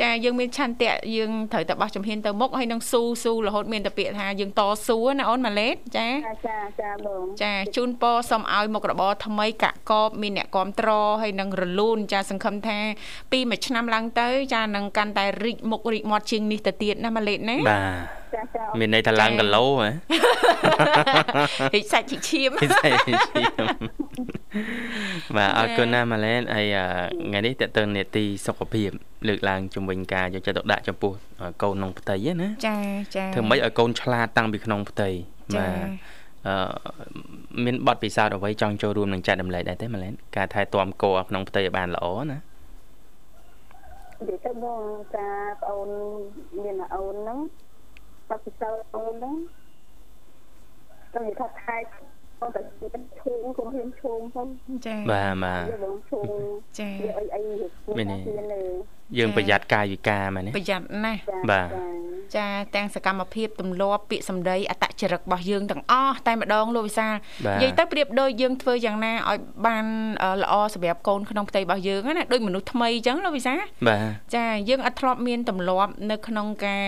[SPEAKER 2] ចាយើងមានឆន្ទៈយើងត្រូវតែបោះជំហានទៅមុខហើយនឹងស៊ូស៊ូរហូតមានតែពាក្យថាយើងតស៊ូណាអូនម៉ាឡេតចា
[SPEAKER 5] ចាចាបង
[SPEAKER 2] ចាជូនពរសូមឲ្យមុខរបរថ្មីកាក់កបមានអ្នកគ្រប់ត្រហើយនឹងរលូនចាសង្ឃឹមថាពីមួយឆ្នាំឡើងទៅចានឹងកាន់តែរីកមុខរីកមាត់ជាងនេះទៅទៀតណាម៉ាឡេតណា
[SPEAKER 1] បាទមានន័យថាឡើងគីឡូហ៎
[SPEAKER 2] ហិចសាច់ជីឈាមហិចសាច់ជីឈាម
[SPEAKER 1] បាទអរគុណណាម៉ាឡេនហើយថ្ងៃនេះតើតើនេតិសុខភាពលើកឡើងជំវិញការយកចិត្តទុកដាក់ចំពោះកូនក្នុងផ្ទៃណា
[SPEAKER 2] ចាចា
[SPEAKER 1] ធ្វើម៉េចឲ្យកូនឆ្លាតតាំងពីក្នុងផ្ទៃបាទអឺ មានបទពិសោធន៍អ្វីចង់ចូលរួមនឹងចែករំលែកដែរទេម៉ាឡែនការថែទាំគោក្នុងផ្ទៃឲ្យបានល្អណា
[SPEAKER 5] និយាយទៅបងតាប្អូនមានអូនហ្នឹងបទពិសោធន៍អូនហ្នឹងទៅនិយាយថាថែបងតែឈូងគុំហ៊ានឈូងផង
[SPEAKER 2] ចា
[SPEAKER 1] បាទបាទ
[SPEAKER 5] បងឈូង
[SPEAKER 2] ចា
[SPEAKER 5] អីអី
[SPEAKER 1] មាន
[SPEAKER 5] ទេ
[SPEAKER 1] យើងប្រយ័ត្នកាយវិការមែនទេ
[SPEAKER 2] ប្រយ័ត្នណាស់
[SPEAKER 1] បាទ
[SPEAKER 2] ចាទាំងសកម្មភាពទម្លាប់ពាក្យសម្ដីអតចរិតរបស់យើងទាំងអស់តែម្ដងលោកវិសាលនិយាយទៅប្រៀបដូចយើងធ្វើយ៉ាងណាឲ្យបានល្អសម្រាប់កូនក្នុងផ្ទៃរបស់យើងណាដូចមនុស្សថ្មីអញ្ចឹងលោកវិសាល
[SPEAKER 1] បាទ
[SPEAKER 2] ចាយើងអត់ធ្លាប់មានទម្លាប់នៅក្នុងការ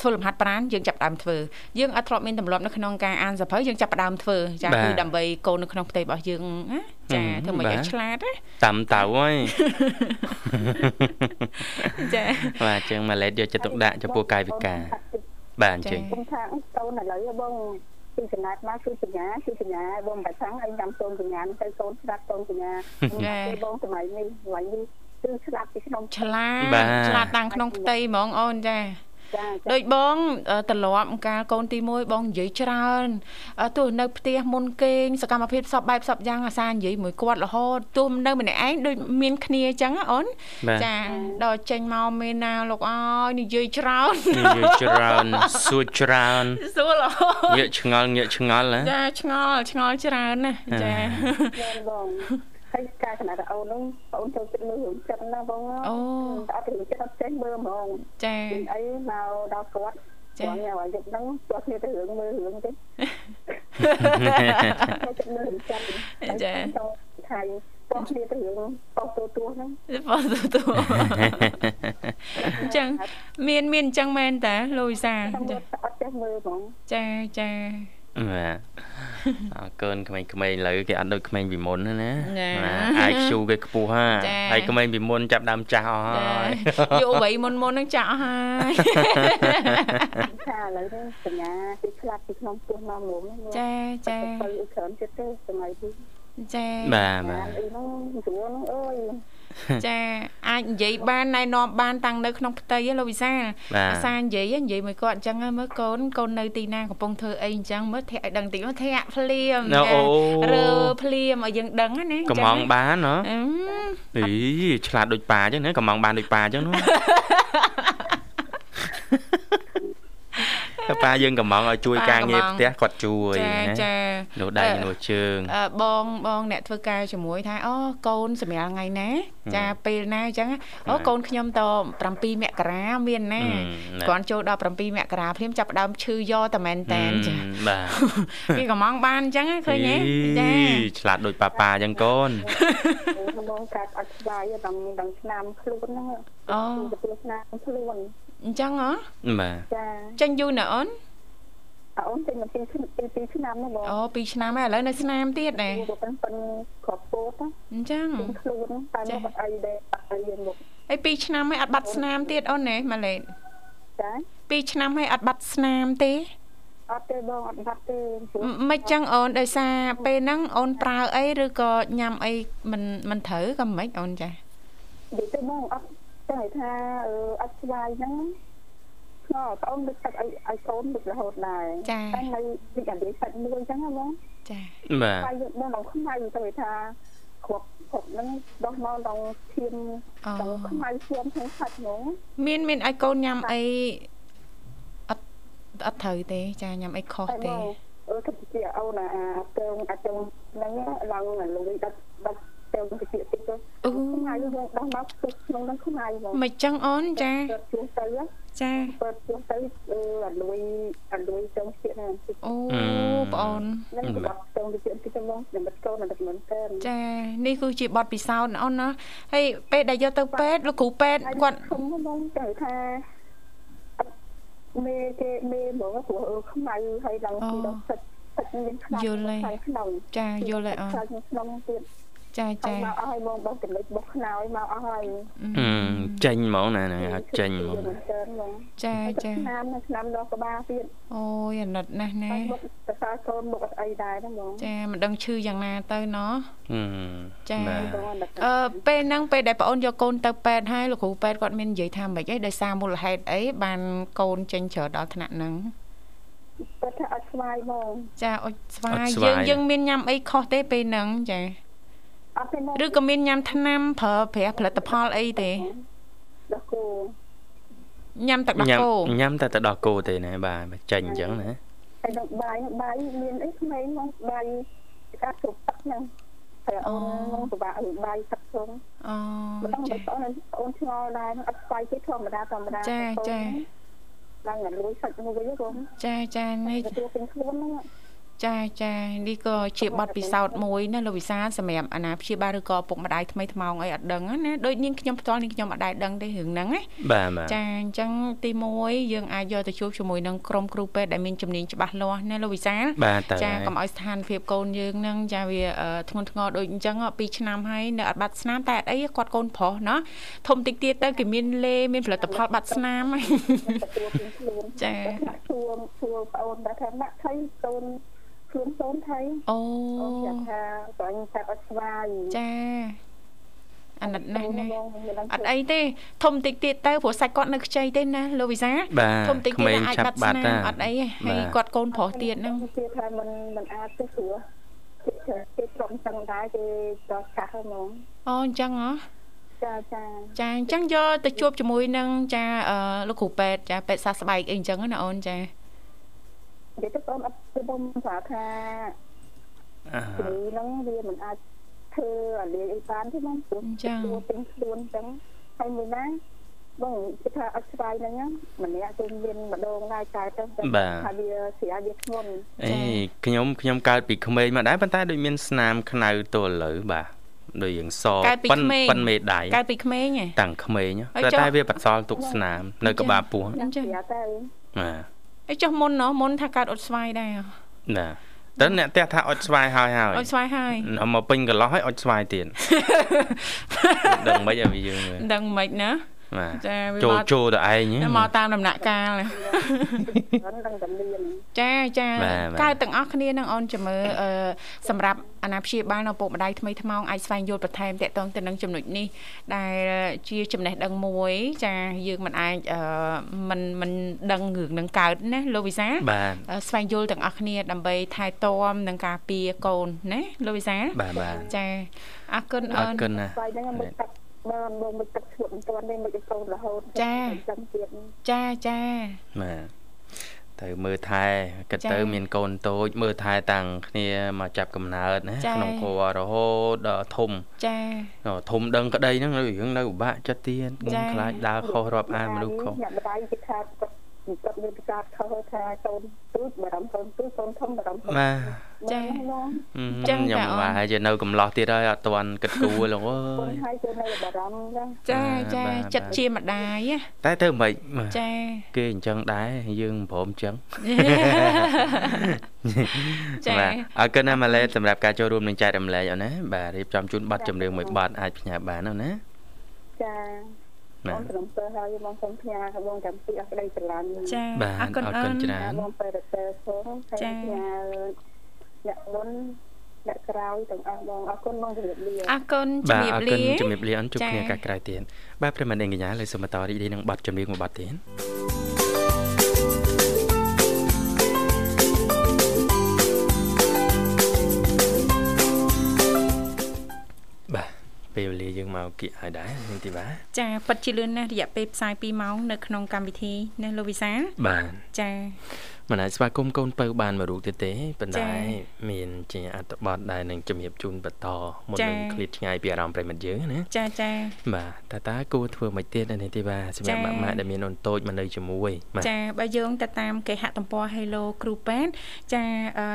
[SPEAKER 2] ធ្វើលំហាត់ប្រាណយើងចាប់ដើមធ្វើយើងអត់ធ្លាប់មានទម្លាប់នៅក្នុងការអានសភៅយើងចាប់ដើមធ្វើចាគឺដើម្បីកូននៅក្នុងផ្ទៃរបស់យើងណាចាធ្វើមកឲ្យឆ្លាតណា
[SPEAKER 1] តាមតៅហើយចាបាទអញ្ចឹងម៉ាឡេតយកចិត្តទុកដាក់ចំពោះកាយវិការបាទអញ្ចឹង
[SPEAKER 5] ខ្ញុំថាតូនឥឡូវបងពីចំណាត់មកគឺសញ្ញាគឺសញ្ញាបងបាច់ខាងឲ្យញ៉ាំសូនសញ្ញាទៅសូនស្ដាប់សូនសញ្ញាបងសម័យនេះថ្ងៃនេះគឺស្ដាប់ពីក្នុង
[SPEAKER 2] ឆ្លាតឆ្លាតតាំងក្នុងផ្ទៃហ្មងអូនចា ដូចបងត្រឡប់កាលកូនទី1បងនិយាយច្រើនទោះនៅផ្ទះមុនគេងសកម្មភាពសពបែបសពយ៉ាងអាសានិយាយមួយគាត់រហូតទោះនៅម្នាក់ឯងដូចមានគ្នាអញ្ចឹងអូនចាដល់ចេញមកមេណាលោកអើយនិយាយច្រើន
[SPEAKER 1] និយាយច្រើនសួរច្រើន
[SPEAKER 2] សួររហូត
[SPEAKER 1] ងាកឆ្ងល់ងាកឆ្ងល់ណា
[SPEAKER 2] ចាឆ្ងល់ឆ្ងល់ច្រើនណាចា
[SPEAKER 5] បង ហើយការចំណាត់អូនហ្នឹងបងចូលចិត្តមើលរឿងចិត្តណាបង
[SPEAKER 2] អូ
[SPEAKER 5] អត់រឿងចិត្តអត់ចេះមើលហ្មង
[SPEAKER 2] ចា
[SPEAKER 5] អីមកដល់គាត់ចាគាត់ញ៉ាំឲ្យយប់ហ្នឹងគាត់គ្នាទៅរឿងមើលរឿងទេចូលចិត្តមើលរឿងចិត្តចាថៃបងគ្នាទៅរឿងប៉ុស្ទូទួហ្នឹង
[SPEAKER 2] ប៉ុស្ទូទួអញ្ចឹងមានមានអញ្ចឹងមែនតាលូយសា
[SPEAKER 5] ចាអត់ចេះមើលហ្មង
[SPEAKER 2] ចាចា
[SPEAKER 1] បាទអើ កើនក្មេងៗឥឡូវគេអត់ដូចក្មេងពីមុនណាណា IQ គេខ្ពស់ហាហើយក្មេងពីមុនចាប់ដើមចាស់អស់ហើយ
[SPEAKER 2] យុវវ័យមុនមុននឹងចាស់អស់ហើយ
[SPEAKER 5] ចាឥឡូវនេះសញ្ញាគេឆ្លាប់ពីក្នុងពោះមកមុំ
[SPEAKER 2] ចាចា
[SPEAKER 5] ទៅច្រើនចិត្តទេសម័យនេះ
[SPEAKER 2] ចា
[SPEAKER 1] បាទបាទ
[SPEAKER 5] អីហ្នឹងស្រួលហ្នឹងអើយ
[SPEAKER 2] ចា អាចនិយាយបានណែនាំបានតាំងនៅក្នុងផ្ទៃលោកវិសាអាសានិយាយនិយាយមួយគាត់អញ្ចឹងមើលកូនកូននៅទីណាកំពុងធ្វើអីអញ្ចឹងមើលធាក់ឲ្យដឹងតិចមកធាក់ភ្លាមរើភ្លាមឲ្យយើងដឹងណា
[SPEAKER 1] កំងបានហ៎អីឆ្លាតដូចប៉ាអញ្ចឹងណាកំងបានដូចប៉ាអញ្ចឹងណាតែ ប៉ាយើងកំងឲ្យជួយការងារផ្ទះគាត់ជួយ
[SPEAKER 2] ណាចា
[SPEAKER 1] នោះដៃនោះជើង
[SPEAKER 2] បងបងអ្នកធ្វើការជាមួយថាអូកូនសម្រាប់ថ្ងៃណាចាពេលណាអញ្ចឹងអូកូនខ្ញុំត7មករាមានណាគាត់ចូលដល់7មករាភ្លាមចាប់ដើមឈឺយកតែមែនតែនចា
[SPEAKER 1] បាទ
[SPEAKER 2] គេកំងបានអញ្ចឹងឃើញទេ
[SPEAKER 1] ចាឆ្លាតដូចប៉ាប៉ាអញ្ចឹងកូន
[SPEAKER 5] បងកាត់អត់ស្វាយដល់ដល់ឆ្នាំខ្លួនហ្នឹងអូឆ្នាំខ្លួន
[SPEAKER 2] អញ្ចឹងហ៎
[SPEAKER 1] បាទ
[SPEAKER 5] ចា
[SPEAKER 2] ចេញយូរណាអូន
[SPEAKER 5] អូនចេញមកពីពីឆ្នាំហ្នឹងបង
[SPEAKER 2] អូ2ឆ្នាំហើយឥឡូវនៅស្នាមទៀតដែរ
[SPEAKER 5] ប៉ុនប៉ុនគ្រាប់ពោត
[SPEAKER 2] អញ្ចឹង
[SPEAKER 5] ខ្លួនតែមកអីដែរអីយើងមក
[SPEAKER 2] ហើយ2ឆ្នាំហើយអត់បាត់ស្នាមទៀតអូនណាម៉ាឡេត
[SPEAKER 5] ចា
[SPEAKER 2] 2ឆ្នាំហើយអត់បាត់ស្នាមទេ
[SPEAKER 5] អត់ទេបងអត់បាត់ទេ
[SPEAKER 2] មិនចឹងអូនដោយសារពេលហ្នឹងអូនប្រើអីឬក៏ញ៉ាំអីមិនមិនត្រូវក៏មិនអូនចានិ
[SPEAKER 5] យាយទៅបងអត់ ចឹងឲ្យថាអត់ស្វាយហ្នឹងស្ងល់កូនដឹកទឹកឲ្យឲ្យកូនដឹករហូតដែរ
[SPEAKER 2] ចា
[SPEAKER 5] តែនៅវិញ្ញាណសាច់មួយចឹងហ៎បង
[SPEAKER 2] ចា
[SPEAKER 1] បាទ
[SPEAKER 5] តែយើងបងក្នុងខ្មៅទៅថាគ្រប់គ្រប់ហ្នឹងដោះមកដល់ឈាមដល់ខ្មៅឈាមក្នុងសាច់ហ្មង
[SPEAKER 2] មានមានឲ្យកូនញ៉ាំអីអត់អត់ត្រូវទេ ចាញ៉ាំអីខុសទេ
[SPEAKER 5] អឺទៅជាអូនអាទៅអាចទៅហ្នឹងឡើងលុយដល់ដល់ទៅទៅជាតិចទៅ អូថ្ងៃយើងដោះមកក្នុងហ្នឹងថ្ងៃហ្មង
[SPEAKER 2] មិនចឹងអូនចា
[SPEAKER 5] ជួសទៅ
[SPEAKER 2] ចា
[SPEAKER 5] បើជួសទៅអត់លុយអត់លុយទៅជាណា
[SPEAKER 2] អូបងអូន
[SPEAKER 5] នឹងបាត់ទៅជាតិចមកនឹងបាត់កូនដល់មិនទៅ
[SPEAKER 2] ចានេះគឺជាបទពិសោធន៍អូនណាហើយពេលដែលយកទៅពេទ្យលោកគ្រូពេទ្យគាត់
[SPEAKER 5] ខ្ញុំមកទៅថាមេគេមេមកព្រោះខ្មៅហើយឡើងពីដល់ទឹកទឹកមានខ្លាំង
[SPEAKER 2] យល់ហើយចាយល់ហើយអូន
[SPEAKER 5] ក្នុងទៀត
[SPEAKER 2] ចាចា
[SPEAKER 5] មកអស់ហើយបងបងចំណុចបោះខ្នើយមកអស់ហើយ
[SPEAKER 1] ចេញហ្មងណាហ្នឹងចេញហ្មង
[SPEAKER 2] ចាចា
[SPEAKER 5] ឆ្នាំឆ្នាំដល់ក្បាលទៀត
[SPEAKER 2] អូយអាណិតណាស់ណា
[SPEAKER 5] មុខសរសើរកូនមុខអីដែរហ្នឹងបង
[SPEAKER 2] ចាមិនដឹងឈឺយ៉ាងណាទៅណោះចាអឺពេលហ្នឹងពេលដែលប្អូនយកកូនទៅពេទ្យហើយលោកគ្រូពេទ្យគាត់មាននិយាយថាម៉េចអីដោយសារមូលហេតុអីបានកូនចេញច្រើនដល់ថ្នាក់ហ្នឹង
[SPEAKER 5] គាត់ថាអត់ស្វាយបង
[SPEAKER 2] ចាអត់ស្វាយយើងយើងមានញ៉ាំអីខុសទេពេលហ្នឹងចា
[SPEAKER 5] អត់ទេ
[SPEAKER 2] ឬក៏មានញ៉ាំថ្នាំប្រើប្រាស់ផលិតផលអីទេ
[SPEAKER 5] ដោះគោ
[SPEAKER 2] ញ៉ាំទឹកដោះគោ
[SPEAKER 1] ញ៉ាំតែទឹកដោះគោទេណាបាទចាញ់អញ្ចឹងណា
[SPEAKER 5] តែដល់បាយបាយមានអីក្មេងមកបាយកាត់ជប់ទឹកហ្នឹងតែអូនមកពិបាកបាយទឹកជុំអូបងបងអូនឆ្ងល់ដែរអត់ស្វាយទេធម្មតាធម្មតា
[SPEAKER 2] ចាចា
[SPEAKER 5] ឡើងលួយសាច់មួយហ្នឹង
[SPEAKER 2] ចាចានេះ
[SPEAKER 5] ទទួលពេញខ្លួនហ្នឹង
[SPEAKER 2] ចាចានេះក៏ជាបទពិសោធន៍មួយណាលោកវិសាសម្រាប់អាណាព្យាបាលឬក៏ពុកម្ដាយថ្មីថ្មោងអីអត់ដឹងណាដូចនាងខ្ញុំផ្ទាល់នាងខ្ញុំអត់ដែរដឹងទេរឿងហ្នឹងណា
[SPEAKER 1] បាទបាទ
[SPEAKER 2] ចាអញ្ចឹងទី1យើងអាចយកទៅជួបជាមួយនឹងក្រុមគ្រូពេទ្យដែលមានជំនាញច្បាស់លាស់ណាលោកវិសាចាកុំឲ្យស្ថានភាពកូនយើងហ្នឹងចាវាធ្ងន់ធ្ងរដូចអញ្ចឹង2ឆ្នាំហើយនៅអត់បាត់ស្នាមតែអត់អីគាត់កូនប្រុសណាធំតិចទៀតទៅគេមានលេមានផលិតផលបាត់ស្នាមហើយ
[SPEAKER 5] ចាជួមជួប្អូនតែថាដាក់ថៃកូន ជូនសូនថៃ
[SPEAKER 2] អូ
[SPEAKER 5] អូចាថាប្រញថាអត់ស្វាយ
[SPEAKER 2] ចាអាណិតណាស់ណាអត់អីទេធំតិចទៀតទៅព្រោះសាច់គាត់នៅខ្ចីទេណាលោកវិសា
[SPEAKER 1] ធំតិចទៀត
[SPEAKER 2] អាចបាត់ស្នាមអត់អីទេហើយគាត់កូនប្រុសទៀតហ្នឹង
[SPEAKER 5] គេថាមិនមិនអាចទេព្រោះគេត្រង់ចឹងដែរគេចោះកាស់ហ្មង
[SPEAKER 2] អូអញ្ចឹងហ៎
[SPEAKER 5] ចាចា
[SPEAKER 2] ចាអញ្ចឹងយកទៅជួបជាមួយនឹងចាលោកគ្រូពេទ្យចាពេទ្យសាស្ត្រស្បែកអីអញ្ចឹងណាអូនចា
[SPEAKER 5] និយាយទៅបងអត់ខ្ញុំថាថាជំងឺហ្នឹងវាមិនអាចធ្វើអាលាយអីបានទេបងព្រោះ
[SPEAKER 2] ចា
[SPEAKER 5] ពេញខ្លួនអញ្ចឹងហើយមួយណាបងគិតថាអត់ស្បាយហ្នឹងម្នាក់គឺមានម្ដងដែរកើតទៅថាវាស្រាវាធ្ងន់
[SPEAKER 1] អេខ្ញុំខ្ញុំកើតពីក្មេងមកដែរប៉ុន្តែដូចមានស្នាមខ្នៅទល់លើបាទដូចយើងស
[SPEAKER 2] ប៉ិន
[SPEAKER 1] ប៉ិនមេដៃ
[SPEAKER 2] កើតពីក្មេង
[SPEAKER 1] តាំងក្មេងតែតែវាបន្សល់ទុកស្នាម នៅក្បាលពោះ
[SPEAKER 5] អញ្ចឹងទៅ
[SPEAKER 1] បាទ
[SPEAKER 2] អីចុះមុនណោះមុនថាកើតអត់ស្វាយដែរ
[SPEAKER 1] ណាតើអ្នកផ្ទះថាអត់ស្វាយហើយហើយ
[SPEAKER 2] អត់ស្វាយហើយ
[SPEAKER 1] មកពេញកន្លោះហើយអត់ស្វាយទៀតដឹងមិនឲ្យយើង
[SPEAKER 2] ដឹងមិនណា
[SPEAKER 1] ចាចូលចូលទៅឯង
[SPEAKER 2] មកតាមដំណាក់កាលចាចាកើតទាំងអស់គ្នានឹងអូនចាំមើលសម្រាប់អាណាព្យាបាលនៅពុកម្ដាយថ្មីថ្មោងអាចស្វែងយល់បន្ថែមតកតងទៅនឹងចំណុចនេះដែលជាចំណេះដឹងមួយ ចាយើងមិនអាចមិនមិនដឹងរឿងនឹងកើតណាលោកវិសាស្វែងយល់ទាំងអស់គ្នាដើម្បីថែទាំនិងការពារកូនណាលោកវិសាចាអរគុណ
[SPEAKER 1] អូនអរគុណណា
[SPEAKER 5] បានបងមិនទឹកឈួតមិនទាន់ទេមិនទៅកូនរហូត
[SPEAKER 2] ចា
[SPEAKER 5] ចាំទៀត
[SPEAKER 2] ចាចា
[SPEAKER 1] បាទទៅមើលថែគិតទៅមានកូនតូច មើលថែតាំងគ្នាមកចាប់កំណើតណាក្នុងគ្រួរហូតដល់ធំ
[SPEAKER 2] ចា
[SPEAKER 1] ធំដឹងក្តីហ្នឹងរឿងនៅពិបាកចិត្តទៀតខ្លាចដើរខុសរាប់អានមនុស្សខុស
[SPEAKER 5] អ្នកម្ដាយគេថាគាត់គាត់មានប្រកាសខុសថាកូនទូចបារម្ភកូនទូចកូនធំបារម្ភ
[SPEAKER 1] បា
[SPEAKER 2] ទ ចា
[SPEAKER 1] ចឹងខ្ញុំបាទហើយជានៅកំឡោះទៀតហើយអត់ទាន់គិតគូរលោកអើ
[SPEAKER 5] យហើយគេនៅបារម្ភ
[SPEAKER 2] ចាចាចិត្តជាម្ដាយ
[SPEAKER 1] តែទៅមិន
[SPEAKER 2] ចា
[SPEAKER 1] គេអញ្ចឹងដែរយើងមិនព្រមអញ្ចឹង
[SPEAKER 2] ចា
[SPEAKER 1] អរគុណណាម៉ាឡេសម្រាប់ការចូលរួមនឹងចែករំលែកអូនណាបាទរៀបចំជូនប័ណ្ណចម្រៀងមួយប័ណ្ណអាចផ្ញើបានអូនណា
[SPEAKER 5] ចាបងត្រឹមទៅហើយបងសូមផ្ញើបងចាំពីអស់ក្តីស្រឡាញ់
[SPEAKER 2] ចា
[SPEAKER 1] អរគុណអរគុណច្រើន
[SPEAKER 5] បងពេលទៅផងហើយផ្ញើ អ្នកមុនអ្នកក្រោយទាំងអស់បងអរគុណបងជំរាបលា
[SPEAKER 2] អរគុណជំរាបលា
[SPEAKER 1] បាទអរគុណជំរាបលាអនជួបគ្នាកាក្រោយទៀតបាទប្រិមត្តនាងកញ្ញាលើសូមបន្តរីករាយនឹងប័ណ្ណចម្រៀងមួយប័ណ្ណទៀតពេលវេលាយើងមកគៀកហើយដែរនាងធីវ៉ា
[SPEAKER 2] ចាពិតជាលឿនណាស់រយៈពេលផ្សាយ2ម៉ោងនៅក្នុងកម្មវិធីណាលោកវិសា
[SPEAKER 1] បាទ
[SPEAKER 2] ចា
[SPEAKER 1] មិនអាចស្វាគមន៍កូនពៅបានមួយរូបទៀតទេប៉ុន្តែមានជាអត្តបទដែលនឹងជំរាបជូនបន្តមុននឹងឃ្លាតឆ្ងាយពីអារម្មណ៍ប្រិមិត្តយើងណា
[SPEAKER 2] ចាចា
[SPEAKER 1] បាទតើតើគួរធ្វើមិនទៀតនេះទេបាទសម្រាប់ម៉ាក់ម៉ាក់ដែលមានអូនតូចមកនៅជាមួយ
[SPEAKER 2] ចាបើយើងទៅតាមគេហទំព័រ Hello គ្រូប៉ែតចា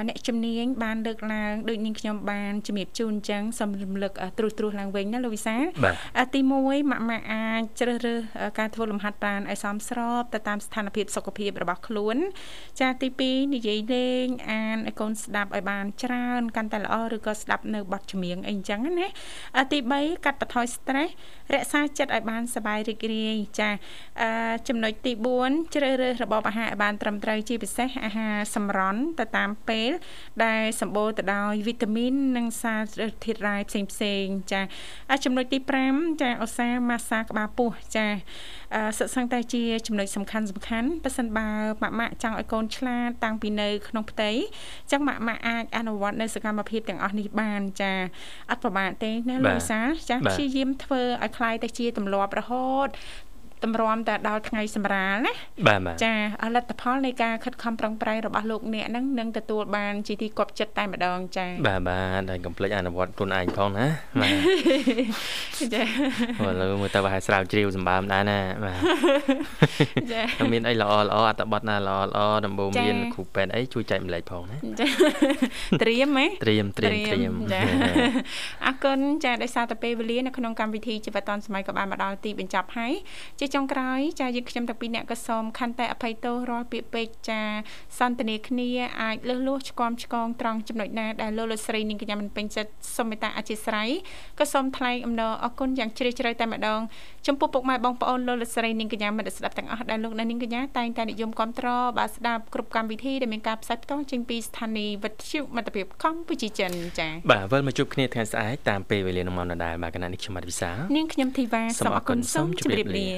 [SPEAKER 2] អ្នកជំនាញបានលើកឡើងដូចនាងខ្ញុំបានជំរាបជូនអញ្ចឹងសូមរំលឹកត្រួសត្រាសឡើងវិញណាលោកវិសាទី1ម៉ាក់ម៉ាក់អាចជ្រើសរើសការធ្វើលំហាត់ប្រាណឲ្យសមស្របទៅតាមស្ថានភាពសុខភាពរបស់ខ្លួនចាទី2និយាយលេងអានឲ្យកូនស្ដាប់ឲ្យបានច្រើនកាន់តែល្អឬក៏ស្ដាប់នៅបទចម្រៀងអីចឹងណាទី3កាត់បន្ថយ stress រក្សាចិត្តឲ្យបានសប្បាយរីករាយចាចំណុចទី4ជ្រើសរើសរបបអាហារឲ្យបានត្រឹមត្រូវជាពិសេសអាហារសម្រន់ទៅតាមពេល ដែលសម្បូរទៅដោយវីតាមីននិងសារធាតុរ៉ែផ្សេងផ្សេងចាចំណុចទី5ចាឧស្សាហ៍ម៉ាស្សាក្បាលពោះចាសិក្សាតែជាចំណុចសំខាន់សំខាន់ប៉ះសិនបើម៉ាក់ម៉ាក់ចង់ឲ្យកូនឆ្លាតតាំងពីនៅក្នុងផ្ទៃចឹងម៉ាក់ម៉ាក់អាចអនុវត្តនៅសកម្មភាពទាំងអស់នេះបានចាអត់ប្រមាទទេណាលោកសាចាព្យាយាមធ្វើឲ្យคล้ายទៅជាទម្លាប់រហូត តម្រាំតែដល់ថ្ងៃសម្រាលណា
[SPEAKER 1] បាទ
[SPEAKER 2] ចាលទ្ធផលនៃការខិតខំប្រឹងប្រែងរបស់លោកអ្នកហ្នឹងនឹងទទួលបានជាទីគាប់ចិត្តតែម្ដងចា
[SPEAKER 1] បាទបាទហើយកុំភ្លេចអនុវត្តខ្លួនឯងផងណាបាទចាឥឡូវមើលទៅប្រហែលស្រាវជ្រាវសម្បើមដែរណាបាទចាមានអីល្អល្អអត្តបទណាល្អល្អដំបូងមានគ្រូពេទ្យអីជួយចែកម្លែកផងណាចា
[SPEAKER 2] ត្រៀមហ៎
[SPEAKER 1] ត្រៀមត្រៀមត្រៀម
[SPEAKER 2] ចាអរគុណចាដោយសារតែពេលវេលានៅក្នុងកម្មវិធីជីវិតឌុនសម័យក៏បានមកដល់ទីបញ្ចប់ហើយជាចុងក្រោយចាយើងខ្ញុំទាំងពីរអ្នកក៏សូមខន្តីអភ័យទោសរាល់ពាក្យពេចន៍ចាសន្ទនាគ្នាអាចលឺលួសឆ្គំឆ្កងត្រង់ចំណុចណាដែលលោកលោកស្រីនាងកញ្ញាមិនពេញចិត្តសូមមេត្តាអធិស្ឋានក៏សូមថ្លែងអំណរអគុណយ៉ាងជ្រាលជ្រៅតែម្ដងចំពោះពុកម៉ែបងប្អូនលោកលោកស្រីនាងកញ្ញាមិត្តស្ដាប់ទាំងអស់ដែលលោកនាងកញ្ញាតែងតែនិយមគ្រប់គ្រងបាទស្ដាប់គ្រប់កម្មវិធីដែលមានការផ្សាយផ្ទាល់ចេញពីស្ថានីយ៍វិទ្យុមិត្តភាពកម្ពុជាចិនចា៎
[SPEAKER 1] បាទវិលមកជួបគ្នាថ្ងៃស្អែកតាមពេលវេលានឹងមកដដែលបាទគណៈនេះខ្ញុំបាទវិសា
[SPEAKER 2] នាងខ្ញុំធីវ៉ាសូមអគុណសូមជម្រាបលា